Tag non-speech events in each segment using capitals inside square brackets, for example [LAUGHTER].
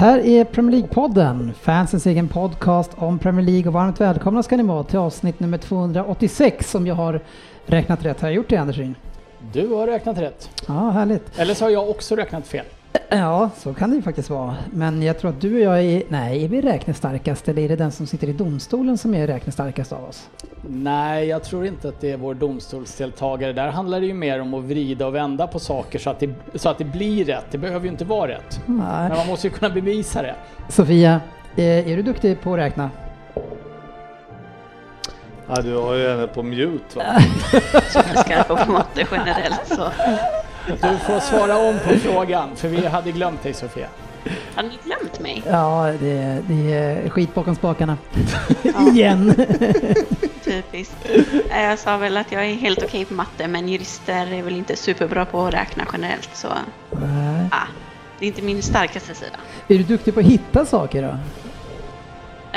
här är Premier League-podden, fansens egen podcast om Premier League och varmt välkomna ska ni vara till avsnitt nummer 286 som jag har räknat rätt. Har jag gjort det Anders Ryn? Du har räknat rätt. Ja, härligt. Eller så har jag också räknat fel. Ja, så kan det ju faktiskt vara. Men jag tror att du och jag är, nej, är vi räknestarkast eller är det den som sitter i domstolen som är räknestarkast av oss? Nej, jag tror inte att det är vår domstolsdeltagare. Där handlar det ju mer om att vrida och vända på saker så att det, så att det blir rätt. Det behöver ju inte vara rätt. Nej. Men man måste ju kunna bevisa det. Sofia, eh, är du duktig på att räkna? Ja, du har ju henne på mute va? svenskar på matte generellt så. Du får svara om på frågan, för vi hade glömt dig Sofia. Har ni glömt mig? Ja, det, det är skit bakom spakarna. [LAUGHS] Igen! Typiskt. Nej, Jag sa väl att jag är helt okej på matte men jurister är väl inte superbra på att räkna generellt så Nej. ah, det är inte min starkaste sida. Är du duktig på att hitta saker då?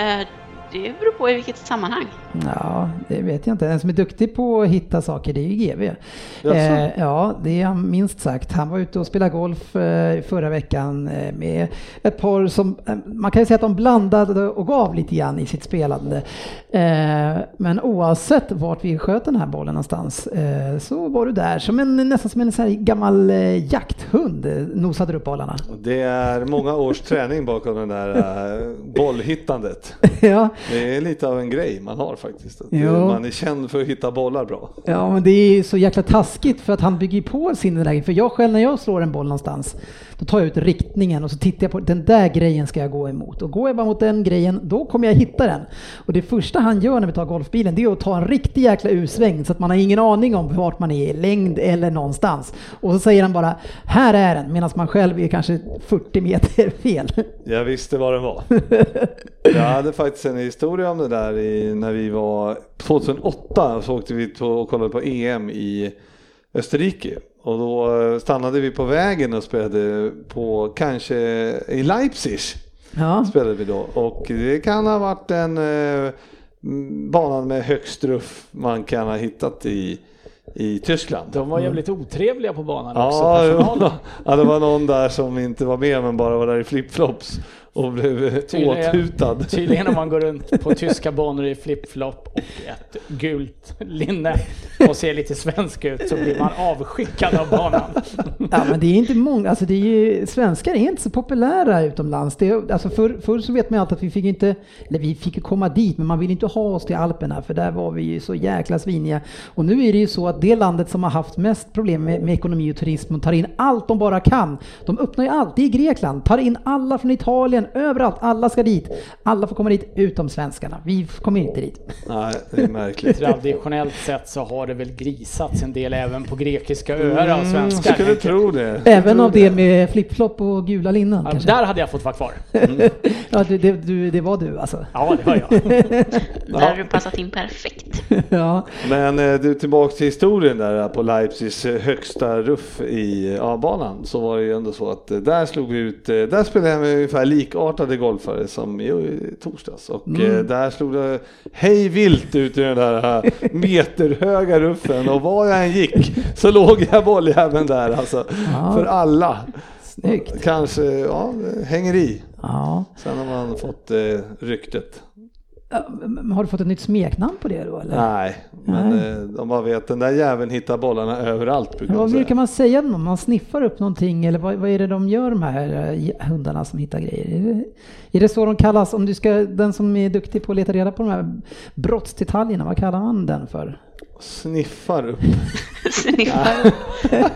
Eh, det beror på i vilket sammanhang. Ja, det vet jag inte. Den som är duktig på att hitta saker, det är ju GV. Eh, ja, det är han minst sagt. Han var ute och spelade golf eh, förra veckan eh, med ett par som, eh, man kan ju säga att de blandade och gav lite grann i sitt spelande. Eh, men oavsett vart vi sköt den här bollen någonstans eh, så var du där som en, nästan som en sån här gammal eh, jakthund eh, nosade upp bollarna. Det är många års träning bakom den där bollhittandet. [LAUGHS] ja, Det är lite av en grej man har faktiskt. Man är känd för att hitta bollar bra. Ja, men det är så jäkla taskigt för att han bygger på sin läge. För jag själv när jag slår en boll någonstans, då tar jag ut riktningen och så tittar jag på den där grejen ska jag gå emot. Och går jag bara mot den grejen, då kommer jag hitta den. Och det första han gör när vi tar golfbilen, det är att ta en riktig jäkla U-sväng så att man har ingen aning om vart man är, i längd eller någonstans. Och så säger han bara, här är den, medan man själv är kanske 40 meter [LAUGHS] fel. Jag visste vad den var. [LAUGHS] Jag hade faktiskt en historia om det där i, när vi var 2008 så åkte vi och kollade på EM i Österrike. Och då eh, stannade vi på vägen och spelade på kanske i Leipzig. Ja, spelade vi då och det kan ha varit den eh, mm, banan med högst ruff man kan ha hittat i, i Tyskland. De var jävligt otrevliga på banan Ja, också, personalen. [LAUGHS] ja, det var någon där som inte var med men bara var där i flipflops och blev Tydligen- åthutad. Tydligen om man går runt på [LAUGHS] tyska banor i flipflop och ett gult linne och ser lite svensk ut så blir man avskickad av banan. Ja, men det är inte många, alltså det är ju, svenskar är inte så populära utomlands. Det, är- alltså förr, förr så vet man ju alltid att vi fick inte, eller vi fick komma dit, men man vill inte ha oss till Alperna för där var vi ju så jäkla sviniga. Och nu är det ju så att det landet som har haft mest problem med, med ekonomi och turism och tar in allt de bara kan, de öppnar ju allt. Det är Grekland, tar in alla från Italien, överallt, alla ska dit. Alla får komma dit utom svenskarna. Vi kommer inte dit. Nej, det är märkligt. Traditionellt sett så har det väl grisats en del även på grekiska öar av Mm, svenskar. skulle tro det. Även av det med flipflop och gula linnen Ja, där hade jag fått vara kvar. [LAUGHS] Ja, det, det, du, det var du alltså. Ja, det var jag. Där [LAUGHS] har du passat in perfekt. [LAUGHS] Ja. Men eh, du tillbaks till historien där på Leipzigs eh, högsta ruff i ja, banan så var det ju ändå så att eh, där slog vi ut, eh, där spelade jag med ungefär likartade golfare som i, torsdags och eh, där slog det hej vilt ut i den där eh, [LAUGHS] meterhöga ruffen och var jag än gick så låg jag bolljäveln där alltså Ja. för alla. Snyggt. Kanske, ja, hänger i. Ja. Sen har man fått eh, ryktet. Har du fått ett nytt smeknamn på det då eller? Nej, men Nej. eh, de bara vet den där jäveln hittar bollarna överallt brukar Vad brukar man säga om? Man sniffar upp någonting eller vad, vad är det de gör de här eh, hundarna som hittar grejer? Är det, är det så de kallas? Om du ska, den som är duktig på att leta reda på de här brottsdetaljerna, vad kallar man den för? Sniffar upp. Sniffar. [LAUGHS]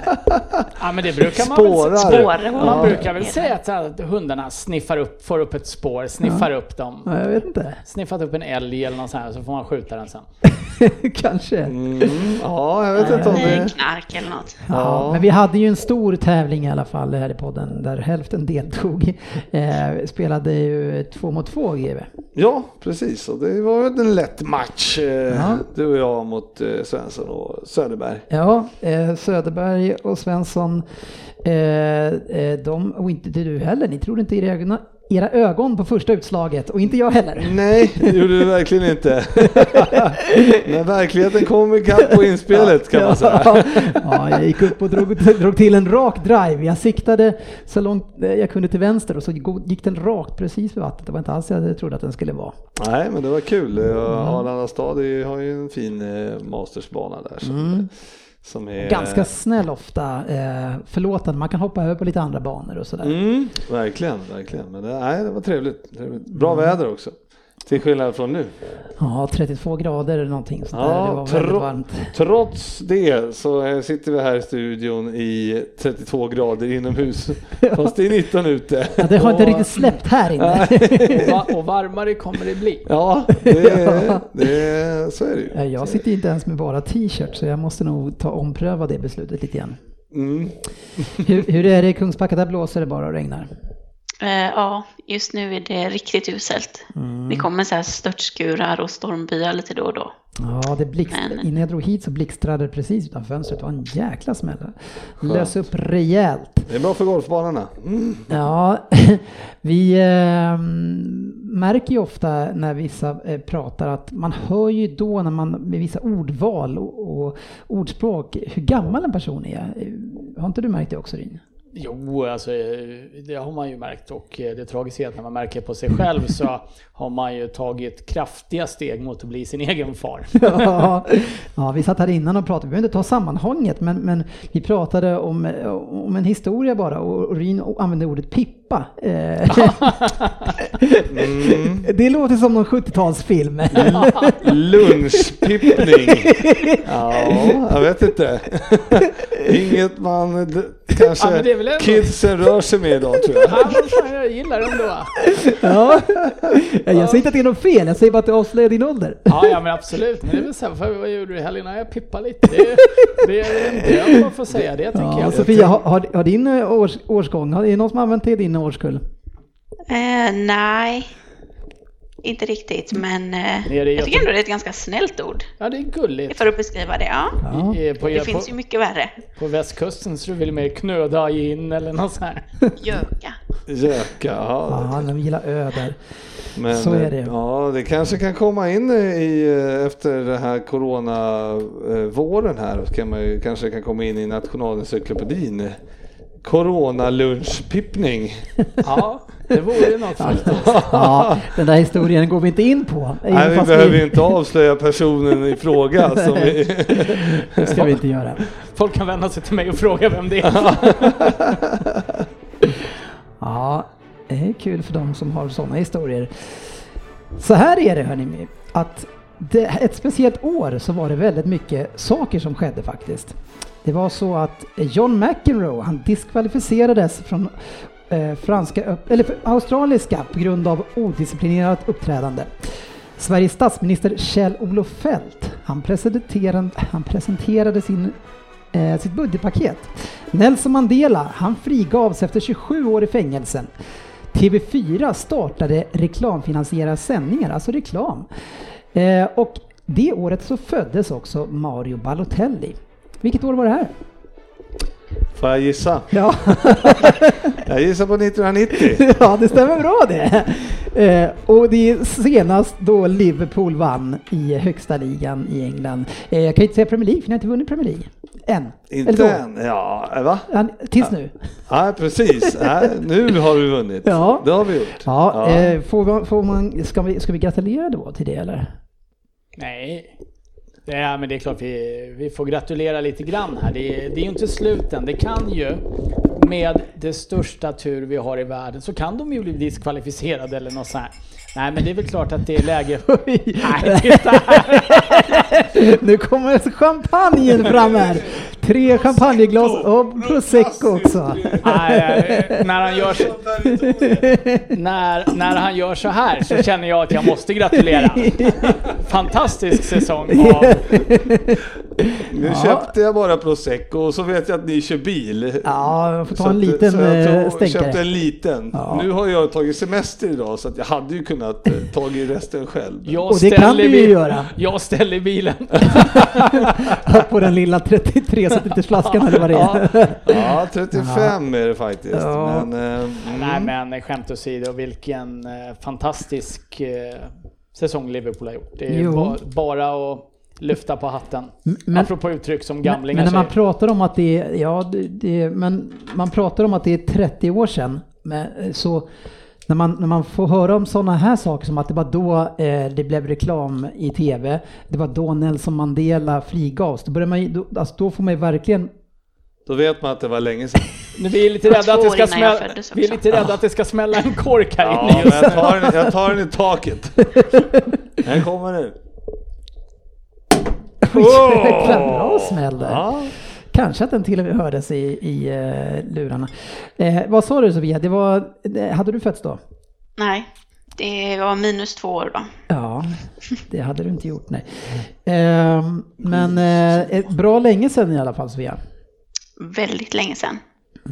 Ja men det brukar man väl Spårar. Man Ja. brukar väl säga att, att hundarna sniffar upp, får upp ett spår, sniffar upp dem. Ja, jag vet inte. Sniffat upp en älg eller något sånt här så får man skjuta den sen. [LAUGHS] Kanske. Mm, ja, jag vet inte om Det knark eller något. Ja, men vi hade ju en stor tävling i alla fall här i podden där hälften deltog. Eh, spelade ju två mot två GW. Ja, precis. Och det var väl en lätt match. eh, Ja. Du och jag mot eh, Svensson och Söderberg. Ja, eh, Söderberg och Svensson, eh, eh de, och inte du heller, ni trodde inte era egna era ögon på första utslaget och inte jag heller. Nej, det gjorde du verkligen inte. [LAUGHS] Men verkligheten kom ikapp på inspelet kan man säga. Ja, ja, jag gick upp och drog, drog till en rak drive. Jag siktade så långt jag kunde till vänster och så gick den rakt precis vid vattnet. Det var inte alls jag trodde att den skulle vara. Nej, men det var kul. Mm. Arlanda stad har ju en fin eh, mastersbana där. Som, som är... Ganska snäll ofta, eh, förlåtande. Man kan hoppa över på lite andra banor och sådär. Mm, verkligen, verkligen. Men det, nej, det var trevligt. trevligt. Bra Mm. väder också. Till skillnad från nu. Ja, 32 grader eller någonting sånt där. Det Ja, var väldigt tro, varmt. trots det så eh, sitter vi här i studion i 32 grader inomhus. [LAUGHS] Fast det är 19 ute. Ja, det har inte Och- riktigt släppt här inne. Och, va- och varmare kommer det bli. Ja, det, [LAUGHS] det, så är det ju. Ja, Jag sitter inte ens med bara t-shirt så jag måste nog ta ompröva det beslutet lite grann. Mm. Hur, hur är det i Kungsbacka? Där blåser det bara och regnar. Eh, ja, just nu är det riktigt uselt. Mm. Det kommer så här störtskurar och stormbyar lite då och då. Ja, det blixt, Men- innan jag drog hit så blixtrade det precis utanför fönstret. Det var en jäkla smäll. Lös upp rejält. Det är bra för golfbanorna. Mm. Ja, [LAUGHS] vi eh, märker ju ofta när vissa eh, pratar att man hör ju då när man med vissa ordval och, och ordspråk hur gammal en person är. Har inte du märkt det också Rin? Jo, alltså eh, det har man ju märkt och eh, det tragiska är att när man märker på sig själv så har man ju tagit kraftiga steg mot att bli sin egen far. ja, [LAUGHS] ja, vi satt här innan och pratade, vi behöver inte ta sammanhanget, men, men vi pratade om, eh, om en historia bara och Ryn Rin använde ordet pipp pippa. Eh, [LAUGHS] Det låter som någon 70-talsfilm. [LAUGHS] Lunchpippning. Ja, jag vet inte. Inget man kanske Ja, är ändå- kidsen rör sig med idag tror jag. Ja, jag gillar det ändå. Ja. Jag säger inte att det är något fel, jag säger bara att det avslöjar din ålder. Ja, ja men absolut. Men det är väl så här, vad, vad gjorde du i helgen? Ja, Jag pippade lite. Det, det är en död man får säga det tycker Ja, jag. Sofia, har, har, har din eh, års, årsgång, har, är det någon som har använt det i din årskull? Eh, nej, inte riktigt. Men eh, jag tycker ändå det är ett ganska snällt ord Ja, det är gulligt. för att beskriva det. Ja. Ja. I, på, Det på, finns ju mycket värre. på västkusten så är det väl mer knöda in eller något sånt här. [LAUGHS] Göka. Göka, ja. Ja, de gillar ö där. Men, Så är det. Ja, det kanske kan komma in i, eh, efter den här coronavåren här, så kan man ju, kanske kan komma in i nationalencyklopedin. Coronalunchpippning. Ja, det vore något faktiskt. Ja, den där historien går vi inte in på. Nej, vi behöver ju inte avslöja personen i fråga. [LAUGHS] Som vi, Det ska vi inte göra. Folk kan vända sig till mig och fråga vem det är. [LAUGHS] Ja, det är kul för de som har sådana historier. Så här är det hörni, att det, ett speciellt år så var det väldigt mycket saker som skedde faktiskt. Det var så att John McEnroe, han diskvalificerades från eh, franska, eller för australiska på grund av odisciplinerat uppträdande. Sveriges statsminister Kjell-Olof Feldt, han presenterade, han presenterade sin, eh, sitt budgetpaket. Nelson Mandela, han frigavs efter 27 år i fängelsen. TV4 startade reklamfinansierade sändningar, alltså reklam. Eh, och det året så föddes också Mario Balotelli. Vilket år var det här? får jag gissa? Ja, [LAUGHS] Jag gissar på 1990. [LAUGHS] ja det stämmer bra det. Eh, och det är senast då Liverpool vann i högsta ligan i England. Eh, jag kan inte säga Premier League, för ni har inte vunnit Premier League. Än. Inte än. Ja, va? Ja, tills nu. Ja, precis. Nej, nu har du vunnit. Ja. Det har vi gjort. Ja, Eh, får man, får man, ska, vi, ska vi gratulera då till det eller? Nej. Ja, men det är klart vi, vi får gratulera lite grann här. Det, är- det är ju inte slut än. Det kan ju, med det största tur vi har i världen, så kan de ju bli diskvalificerade eller något sånt här. Nej, men det är väl klart att det är läge... [LAUGHS] Nej, titta här! [LAUGHS] nu kommer champagnen fram här. Tre champagneglas och prosecco också. Nej, när han gör så, när, när han gör så här så känner jag att jag måste gratulera. Fantastisk säsong av [LAUGHS] Nu köpte jag bara prosecco och så vet jag att ni kör bil. Ja, jag får ta en liten så jag eh, tog, stänkare. köpte en liten. Ja. Nu har jag tagit semester idag så att jag hade ju kunnat eh, tagit resten själv. Jag Och det kan ställer du ju göra. Jag ställer bilen. [LAUGHS] på den lilla 33 centiliters flaskan eller vad det är. Ja, 35 är det faktiskt. Ja. Men, eh, mm. Nej men skämt åsido, vilken eh, fantastisk eh, säsong Liverpool har gjort. Det är Jo. ba, bara att lyfta på hatten. Men- Apropå uttryck som gamlingar men när man säger. pratar om att det är, ja, det, det, men man pratar om att det är 30 år sedan. Men, så när man, när man får höra om sådana här saker som att det var då eh, det blev reklam i tv, det var då Nelson Mandela frigavs, då, börjar man, då, alltså, då får man ju verkligen Då vet man att det var länge sedan. [LAUGHS] Nu, vi är lite rädda att det ska smälla, vi är lite rädda att det ska smälla en kork här Ja, inne men just jag tar, den, jag tar den i taket. [LAUGHS] Den kommer nu. Jäkla bra smäll där. Ja. Kanske att den till och med hördes i, i eh, lurarna. Eh, vad sa du Sofia, det var, det, hade du fötts då? Nej, det var minus två år då. Ja, det hade du inte gjort nej. Ehm, men eh, bra länge sedan i alla fall Sofia. Väldigt länge sedan.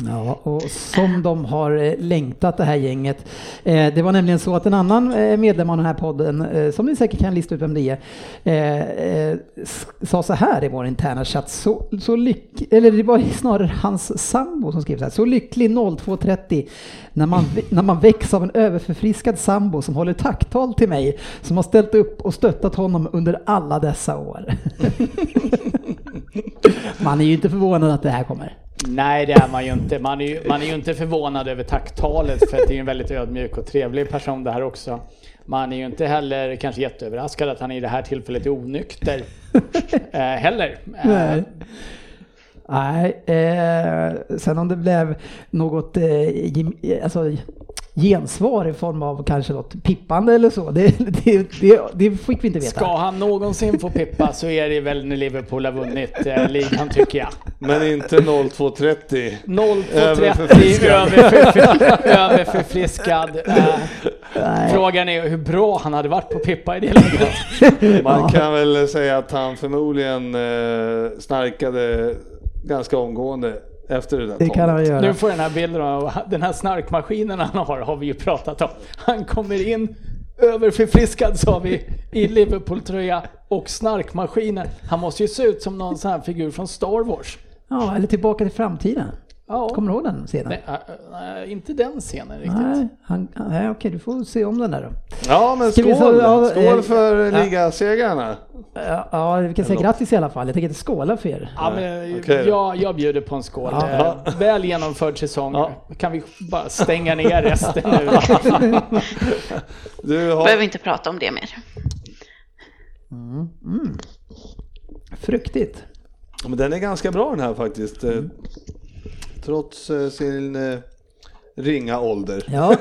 Ja, och som de har eh, längtat det här gänget. Eh, det var nämligen så att en annan eh, medlem av den här podden, som ni säkert kan lista ut vem det är, sa så här i vår interna chatt. Så, så lyck, eller det var snarare hans sambo som skrev så här. Så lycklig 02.30 när man, när man väcks av en överförfriskad sambo som håller tacktal till mig, som har ställt upp och stöttat honom under alla dessa år. [LAUGHS] Man är ju inte förvånad att det här kommer. Nej det är man ju inte. Man är ju, man är ju inte förvånad över tacktalet för att det är en väldigt ödmjuk och trevlig person det här också. Man är ju inte heller kanske jätteöverraskad att han i det här tillfället är onykter. [LAUGHS] eh, heller. Eh, Nej. Nej, eh, sen om det blev något eh, alltså, gensvar i form av kanske något pippande eller så, det, det, det, det fick vi inte veta. Ska han någonsin få pippa så är det väl när Liverpool har vunnit eh, ligan tycker jag. Men inte 02.30. 0-2-30 Överförfriskad. Eh, [LAUGHS] Nej. frågan är hur bra han hade varit på pippa i det läget. Man kan väl säga att han förmodligen eh, snarkade ganska omgående efter det där Det kan han göra. Nu får den här bilden av den här snarkmaskinen han har, har vi ju pratat om. Han kommer in överförfriskad sa vi i Liverpool-tröja och snarkmaskinen. Han måste ju se ut som någon sån här figur från Star Wars. Ja, eller Tillbaka till framtiden. Ja. Kommer du ihåg den scenen? Nej, äh, äh, inte den scenen riktigt. Nej, han, nej, okej, du får se om den där då. Ja, men Ska skål! så- ja, skål eh, för ja. ligasegrarna. Ja, Ja, vi kan säga grattis i alla fall. Jag tänker inte skåla för er. Ja, men, Okej då. jag, jag bjuder på en skål. Ja. Eh, Väl genomförd säsong. Ja. Kan vi bara stänga ner resten nu? [LAUGHS] Du har... Behöver inte prata om det mer. Fruktigt. Men den är ganska bra den här faktiskt. eh, Trots eh, sin eh, ringa ålder. Ja,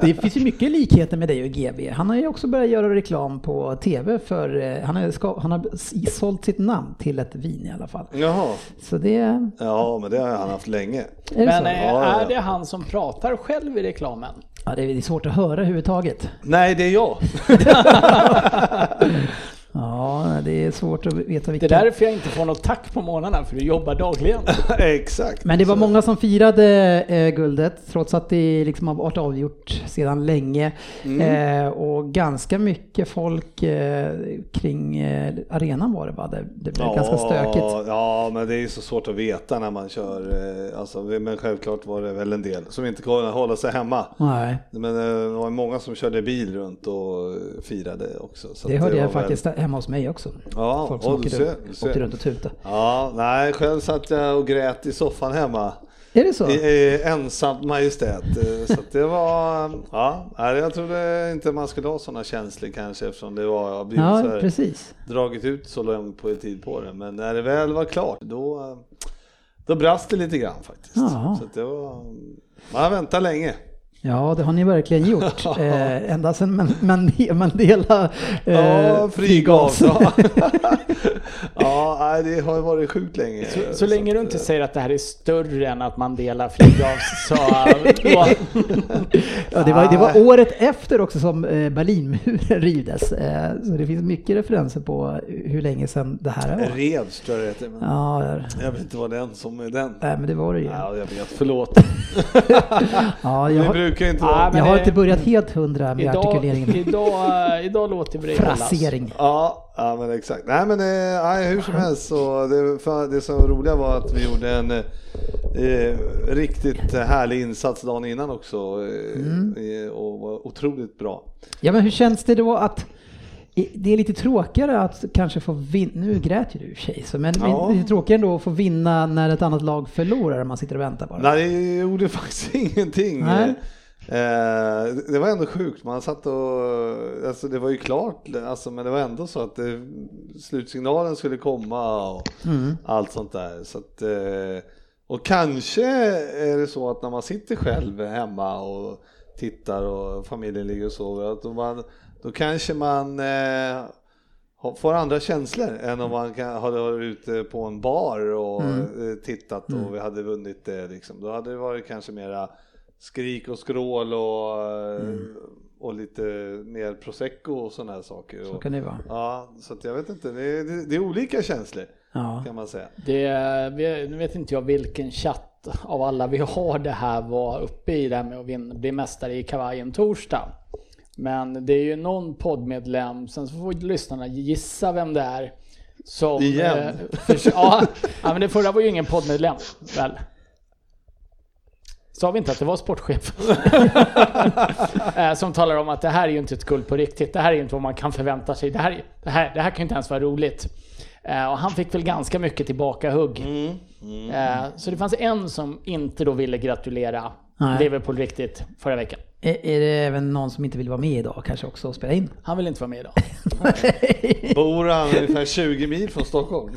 det finns ju mycket likheter med dig och GB. Han har ju också börjat göra reklam på TV för, eh, han har, ska, han har sålt sitt namn till ett vin i alla fall. Jaha. Så det är Ja, men det har han haft länge. det Men ja, ja. är det han som pratar själv i reklamen? Ja, det är svårt att höra överhuvudtaget. Nej, det är jag. [LAUGHS] Ja, det är svårt att veta Det vilka. är därför jag inte får något tack på morgnarna, för du jobbar dagligen. [LAUGHS] Exakt. Men det var många som firade eh, guldet trots att det liksom har varit avgjort sedan länge. Mm. Eh, och ganska mycket folk eh, kring eh, arenan var det va? Det, det blev ganska stökigt. Ja, men det är så svårt att veta när man kör. eh, Alltså, men självklart var det väl en del som inte kunde hålla sig hemma. Nej, Men eh, det var många som körde bil runt och firade också. Så det hörde jag väl- faktiskt hemma hos mig också. Ja, Folk som åkte, ser, ser. åkte runt och tutade. Ja, nej, själv satt jag och grät i soffan hemma. Är det så? I, i ensamt majestät. Eh, Så det var, ja, jag trodde inte man skulle ha sådana känslor kanske eftersom det var, har blivit så Ja, här, precis. dragit ut så lång på tid på det. Men när det väl var klart då, då brast det lite grann faktiskt. Ja. Så det var, man väntar länge. Ja, det har ni verkligen gjort. Eh, ända sedan Man- Man- Mandela eh, Ja, frigavs. Ja. det har varit sjukt länge. Så, så länge du inte säger att det här är större än att Mandela frigavs så... då- [LAUGHS] Ja, det, var, det var året efter också som eh, Berlinmuren rivdes. Eh, Så det finns mycket referenser på hur länge sedan det här var. Revs tror jag det heter. Ja, jag vet inte vad den som är den. nej, men det var det ju. Ja, jag vet. Förlåt. [LAUGHS] Ja, jag, har, brukar inte Ja, vara... men jag har det- inte börjat helt hundra med Idag, artikuleringen. idag, eh, idag låter vi dig. Frasering. Ja, ja, men exakt. Nej, men eh, hur som helst så det, för det som roliga var att vi gjorde en eh, riktigt härlig insats dagen innan också eh, eh, och var otroligt bra. Ja, men hur känns det då att det är lite tråkigare att kanske få vinna, nu grät ju du sig, men, Ja. men lite tråkigare ändå att få vinna när ett annat lag förlorar om man sitter och väntar bara. Nej, det gjorde [LAUGHS] faktiskt ingenting. Nej. Eh, det var ändå sjukt, man satt och, alltså det var ju klart, alltså, men det var ändå så att det, slutsignalen skulle komma och Mm. allt sånt där. Så att, eh, och kanske är det så att när man sitter själv hemma och tittar och familjen ligger och sover, att då, man, då kanske man eh, får andra känslor än om man kan, hade varit ute på en bar och eh, tittat och vi hade vunnit det. Liksom. Då hade det varit kanske mera skrik och skrål och, eh, och lite mer prosecco och sådana här saker. Så kan det vara. ja, så att jag vet inte, det är, det, är olika känslor Ja. kan man säga. Det, nu vet inte jag vilken chatt av alla vi har det här var uppe i det här med att vinna, bli mästare i kavajen torsdag. Men det är ju någon poddmedlem, sen så får lyssnarna gissa vem det är. Som, Igen? eh, ja, ja, men det förra var ju ingen poddmedlem, väl? Sa vi inte att det var sportchef? [LAUGHS] Eh, som talar om att det här är ju inte ett guld på riktigt. Det här är ju inte vad man kan förvänta sig. Det här, det här, det här kan ju inte ens vara roligt. Eh, och han fick väl ganska mycket tillbaka hugg. Eh, så det fanns en som inte då ville gratulera Nej. Liverpool riktigt förra veckan. Är, är det även någon som inte vill vara med idag kanske också och spela in? Han vill inte vara med idag. [LAUGHS] Bor han ungefär 20 mil från Stockholm?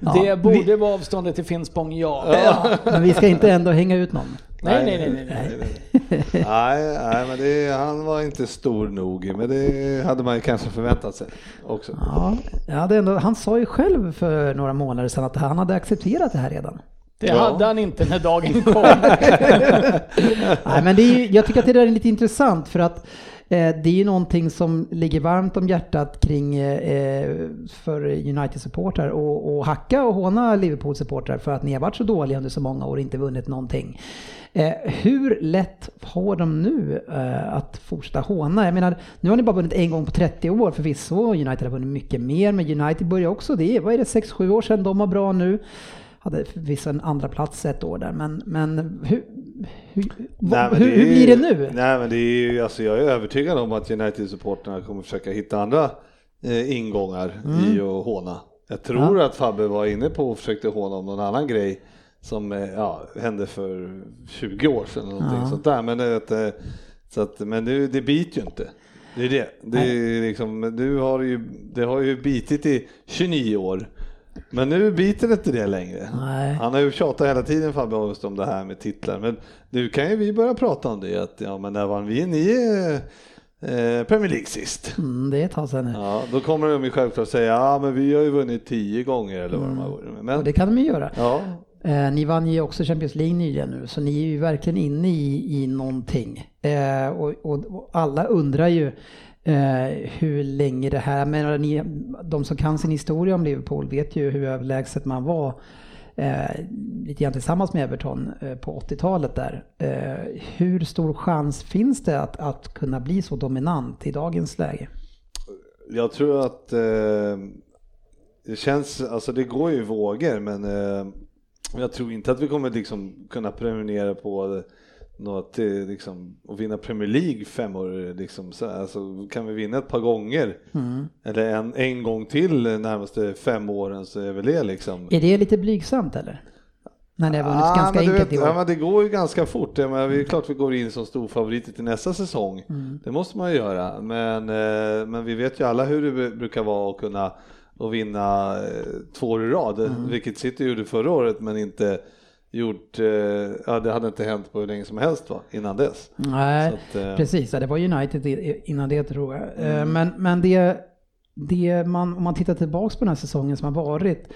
[LAUGHS] det borde vara avståndet till Finspång, ja. Men vi ska inte ändå hänga ut någon. Nej, nej, nej, nej, nej. nej, nej, men det, han var inte stor nog, men det hade man ju kanske förväntat sig också. Ja, ja ändå, han sa ju själv för några månader sedan att han hade accepterat det här redan. Det Ja. hade han inte när dagen [LAUGHS] kom. Nej, men det är jag tycker att det där är lite intressant för att eh, det är ju någonting som ligger varmt om hjärtat kring eh, för United-supportrar och, och hacka och håna Liverpool-supportrar för att ni har varit så dåliga under så många år och inte vunnit någonting. Eh, hur lätt har de nu eh, att fortsätta håna? Jag menar, nu har ni bara vunnit en gång på 30 år förvisso. United har vunnit mycket mer, men United börjar också, det är, vad är det, 6-7 år sedan de var bra nu. Hade förvisso en andra plats ett år där, men, men hur, hur, vad- men hur, är hur blir det ju- nu? Nej, men det är ju, alltså jag är övertygad om att United-supporterna kommer försöka hitta andra eh, ingångar i Mm. att håna. Jag tror att Fabbe var inne på och försökte håna om någon annan grej som eh, ja, hände för 20 år sedan eller någonting Ja. sånt där. Men, det, eh, så att, men det, det biter ju inte. Det är det. det är liksom, du har ju, det har ju bitit i 29 år. Men nu biter inte det längre. Nej. Han har ju tjatat hela tiden Fabbe just om det här med titlar. Men nu kan ju vi börja prata om det. Att, ja, men när vann vi ni eh, Premier League sist? Mm, det är ett tag sedan nu. Ja, då kommer de ju självklart säga ja men vi har ju vunnit tio gånger eller vad de har vunnit. Och Men det kan de ju göra. ja, Eh, ni vann ju också Champions League nyligen nu, så ni är ju verkligen inne i, i någonting. Eh, och, och, och alla undrar ju eh, hur länge det här, men ni, de som kan sin historia om Liverpool vet ju hur överlägset man var eh, lite grann tillsammans med Everton eh, på 80-talet där. Eh, hur stor chans finns det att, att kunna bli så dominant i dagens läge? jag tror att eh, det känns, alltså det går ju i vågor men eh, jag tror inte att vi kommer liksom kunna prenumerera på något, liksom, att vinna Premier League fem år. Liksom, så, alltså, kan vi vinna ett par gånger eller en, en gång till närmaste fem åren så är väl det liksom. Är det lite blygsamt eller? När ni har vunnit Ah, ganska enkelt vet, i år. ja, men det går ju ganska fort. Det är klart vi går in som storfavoriter till nästa säsong. Mm. Det måste man ju göra. Men, eh, men vi vet ju alla hur det bru- brukar vara att kunna och vinna eh, två år i rad. Mm. Vilket City gjorde förra året men inte gjort, eh, ja det hade inte hänt på hur länge som helst va, innan dess. Nej, att, eh, precis. Ja, det var United innan det tror jag. Eh, Men, men det det man, om man tittar tillbaks på den här säsongen som har varit,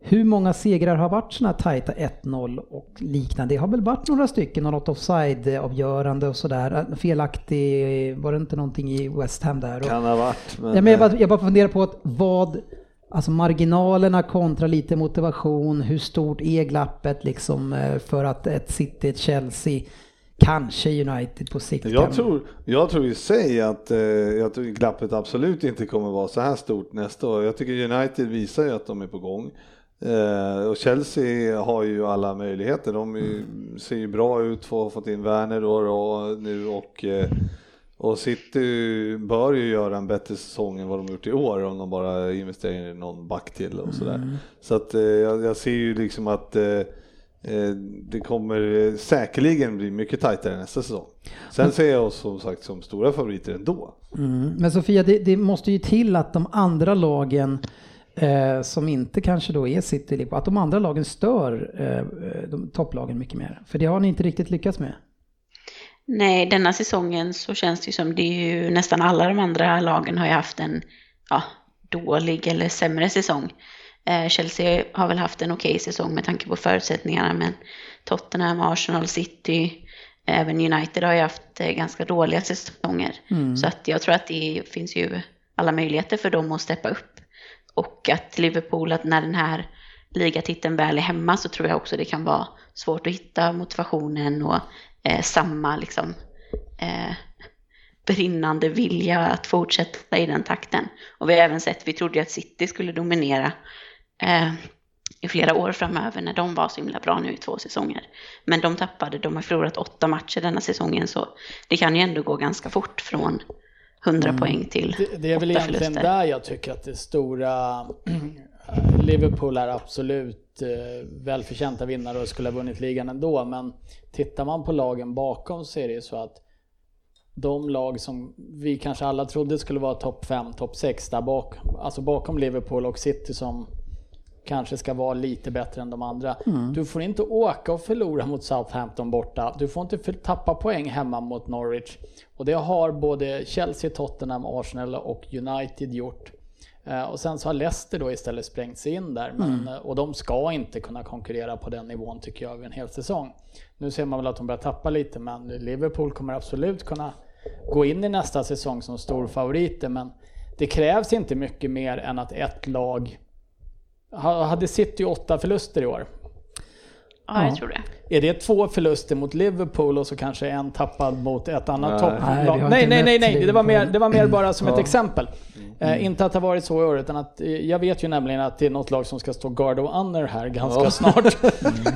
hur många segrar har varit sådana här tajta 1-0 och liknande? Det har väl varit några stycken, något offside-avgörande och sådär. Felaktig, var det inte någonting i West Ham där? Kan ha varit. Men, ja, men jag, bara, jag bara funderar på att vad, alltså marginalerna kontra lite motivation, hur stort är glappet liksom eh, för att ett City, ett Chelsea, kanske United på sikt Jag tror, jag tror i sig att eh, jag tror glappet absolut inte kommer vara så här stort nästa år. Jag tycker United visar ju att de är på gång. Eh, och Chelsea har ju alla möjligheter. De ju, mm. ser ju bra ut, får fått in Werner då, då, nu och eh, och City bör ju göra en bättre säsong än vad de gjort i år om de bara investerar i någon back till och sådär. Så att eh, jag, jag ser ju liksom att eh, eh, det kommer säkerligen bli mycket tajtare nästa säsong. Sen ser jag oss som sagt som stora favoriter ändå. Mm. Men Sofia, det, det måste ju till att de andra lagen eh, som inte kanske då är City, att de andra lagen stör eh, de topplagen mycket mer. För det har ni inte riktigt lyckats med. Nej, denna säsongen så känns det ju som det är ju nästan alla de andra lagen har ju haft en ja, dålig eller sämre säsong. Eh, Chelsea har väl haft en okej säsong med tanke på förutsättningarna men Tottenham, Arsenal, City, även United har ju haft eh, ganska dåliga säsonger. Så att jag tror att det finns ju alla möjligheter för dem att steppa upp. Och att Liverpool, att när den här ligatiteln väl är hemma så tror jag också det kan vara svårt att hitta motivationen och eh, samma liksom eh, brinnande vilja att fortsätta i den takten. Och vi har även sett, vi trodde ju att City skulle dominera eh, i flera år framöver när de var så himla bra nu i två säsonger. Men de tappade, de har förlorat åtta matcher denna säsongen så det kan ju ändå gå ganska fort från 100 poäng till Det, det är väl egentligen förluster. där jag tycker att det stora [CLEARS THROAT] Liverpool är absolut eh, välförtjänta vinnare och skulle ha vunnit ligan ändå. Men tittar man på lagen bakom så är det ju så att de lag som vi kanske alla trodde skulle vara topp 5, topp 6 där bak, alltså bakom Liverpool och City som kanske ska vara lite bättre än de andra. Du får inte åka och förlora mot Southampton borta. Du får inte tappa poäng hemma mot Norwich. Och det har både Chelsea, Tottenham, Arsenal och United gjort. Eh, Och sen så har Leicester då istället sprängt sig in där. Men, eh, Och de ska inte kunna konkurrera på den nivån tycker jag över en hel säsong. Nu ser man väl att de börjar tappa lite men Liverpool kommer absolut kunna gå in i nästa säsong som stor favoriter. Men det krävs inte mycket mer än att ett lag Ha- Hade City åtta förluster i år? Ja, jag tror det. Är det två förluster mot Liverpool och så kanske en tappad mot ett annat Nej. topplag? Nej, Nej, nej, nej, det var mer, det var mer bara som ett exempel. Eh, inte att det har varit så i år, utan att eh, jag vet ju nämligen att det är något lag som ska stå guard of honor här ganska Ja. snart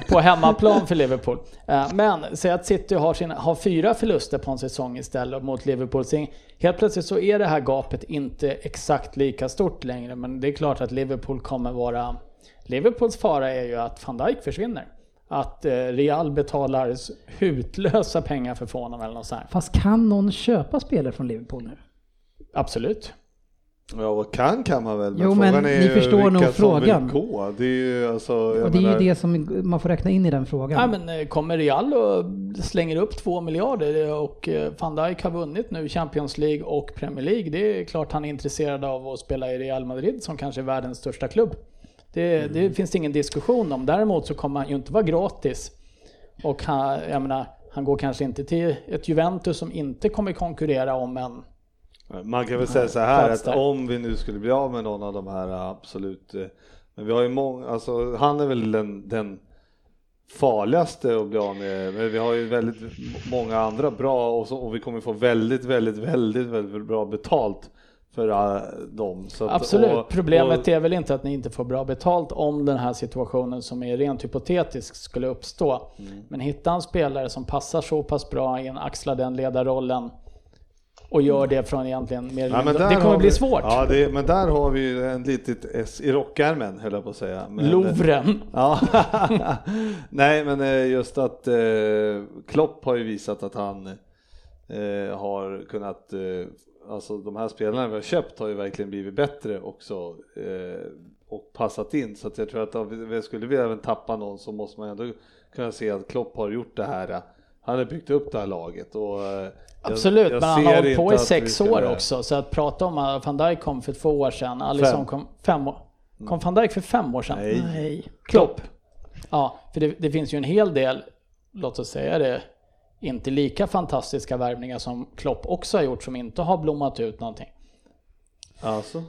[LAUGHS] på hemmaplan för Liverpool. Eh, men säg att City har, sina, har fyra förluster på en säsong istället mot Liverpool. Så helt plötsligt så är det här gapet inte exakt lika stort längre, men det är klart att Liverpool kommer vara... Liverpools fara är ju att van Dijk försvinner. Att Real betalar hutlösa pengar för honom eller något sånt. Fast kan någon köpa spelare från Liverpool nu? Absolut. Ja, och kan kan man väl, men Jo, men frågan är ni förstår nog frågan. vill gå. Det är ju alltså, jag Och det är menar, ju det som man får räkna in i den frågan. Ja, men eh, kommer Real och slänger upp två miljarder och eh, van Dijk har vunnit nu Champions League och Premier League. Det är klart han är intresserad av att spela i Real Madrid som kanske är världens största klubb. Det, Mm. det finns det ingen diskussion om. Däremot så kommer han ju inte vara gratis. Och han, jag menar, han går kanske inte till ett Juventus som inte kommer konkurrera om en Man kan väl säga så här att om vi nu skulle bli av med någon av de här absolut, eh, men vi har ju många, alltså han är väl den, den farligaste att bli av med, men vi har ju väldigt många andra bra och, så, och vi kommer få väldigt, väldigt, väldigt, väldigt bra betalt för uh, dem. Att- Absolut. och- Problemet och- är väl inte att ni inte får bra betalt om den här situationen som är rent hypotetisk skulle uppstå. Mm. Men hitta en spelare som passar så pass bra in, axla den ledarrollen och gör det från egentligen mer Ja, men Det kommer bli vi, svårt. Ja, det, men där har vi ju en litet S i rockärmen höll jag på att säga. Men, Lovren. Ja, [LAUGHS] nej men eh, just att eh, Klopp har ju visat att han eh, har kunnat, eh, alltså de här spelarna vi har köpt har ju verkligen blivit bättre också eh, och passat in så att jag tror att om vi, skulle vi även tappa någon så måste man ändå kunna se att Klopp har gjort det här han har byggt upp det här laget och eh, jag- Absolut, jag men han har hållit på i sex år också. Så att prata om att van Dijk kom för två år sedan, Alisson kom fem år. Kom van Dijk för fem år sedan? Nej. Nej. Klopp. Ja, för det, det finns ju en hel del, låt oss säga det, inte lika fantastiska värvningar som Klopp också har gjort som inte har blommat ut någonting. Alltså.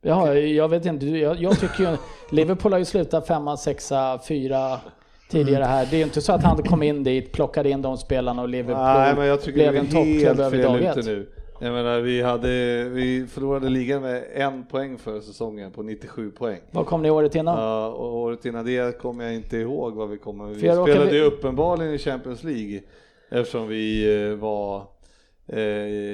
Ja, jag vet inte, jag, jag tycker ju, Liverpool har ju slutat femma, sexa, fyra tidigare här. Det är ju inte så att han kom in dit, plockade in de spelarna och Liverpool Nej, men jag tycker blev vi en toppklubb över dag ett. nu. Jag menar, vi, hade, vi förlorade ligan med en poäng för säsongen på 97 poäng. Vad kom ni året innan? Ja, och året innan det kommer jag inte ihåg vad vi kommer. Vi spelade ju uppenbarligen i Champions League eftersom vi eh, var,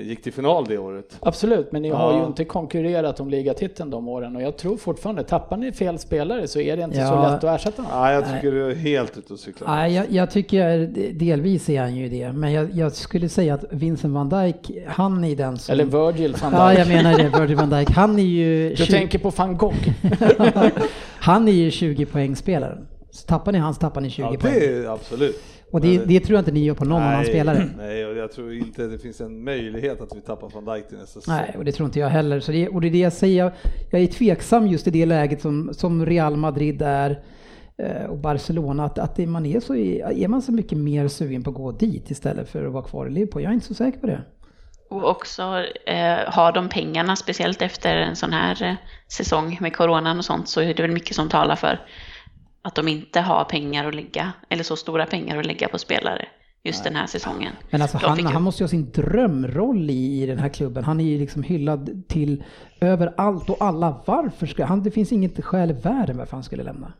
gick till final det året. Absolut, men ni har Ja. ju inte konkurrerat om ligatiteln de åren och jag tror fortfarande, tappar ni fel spelare så är det inte så Ja. lätt att ersätta dem. Ja, jag tycker du är helt ute och cyklar. Nej, jag, jag tycker delvis är han ju det, men jag, jag skulle säga att Vincent van Dijk, han är den som... Eller Virgil van Ja, Dijk. jag menar det, Virgil van Dijk. Han är ju... Du 20 tänker på van Gogh. [LAUGHS] han är ju 20 poängspelaren. Så tappar ni hans tappar ni 20 Ja, poäng. det är absolut. Och det, det tror jag inte ni gör på någon annan spelare. [CLEARS THROAT] Nej, och jag tror inte det finns en möjlighet att vi tappar van Dijk till nästa säsong. Nej, och det tror inte jag heller. Så det, och det är det jag säger, jag, är tveksam just i det läget som, som Real Madrid är eh, och Barcelona, att, att man är, så, är man så mycket mer sugen på att gå dit istället för att vara kvar i Liverpool? Jag är inte så säker på det. Och också eh, har de pengarna, speciellt efter en sån här eh, säsong med coronan och sånt, så är det väl mycket som talar för att de inte har pengar att lägga, eller så stora pengar att lägga på spelare just den här säsongen. Men alltså De han, ju- han måste ju ha sin drömroll i, i den här klubben. Han är ju liksom hyllad till överallt och alla. Varför ska han? Det finns inget skäl i världen varför han skulle lämna.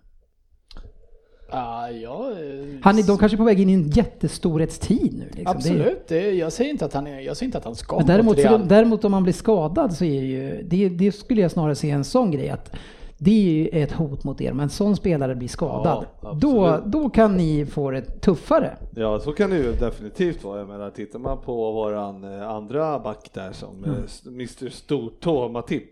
Ja, ja, eh, Han är, de kanske är på väg in i en jättestorhetstid nu. Liksom. Det är- absolut. Det, jag, säger inte att han är, jag säger inte att han ska Men däremot, däremot om man blir skadad så är det ju, det, det skulle jag snarare se en sån grej att det är ju ett hot mot er, men en sån spelare blir skadad. Ja, då, då kan ni få det tuffare. Ja, så kan det ju definitivt vara. Jag menar, tittar man på våran eh, andra back där som Mm. eh, Mr Stortå Matip.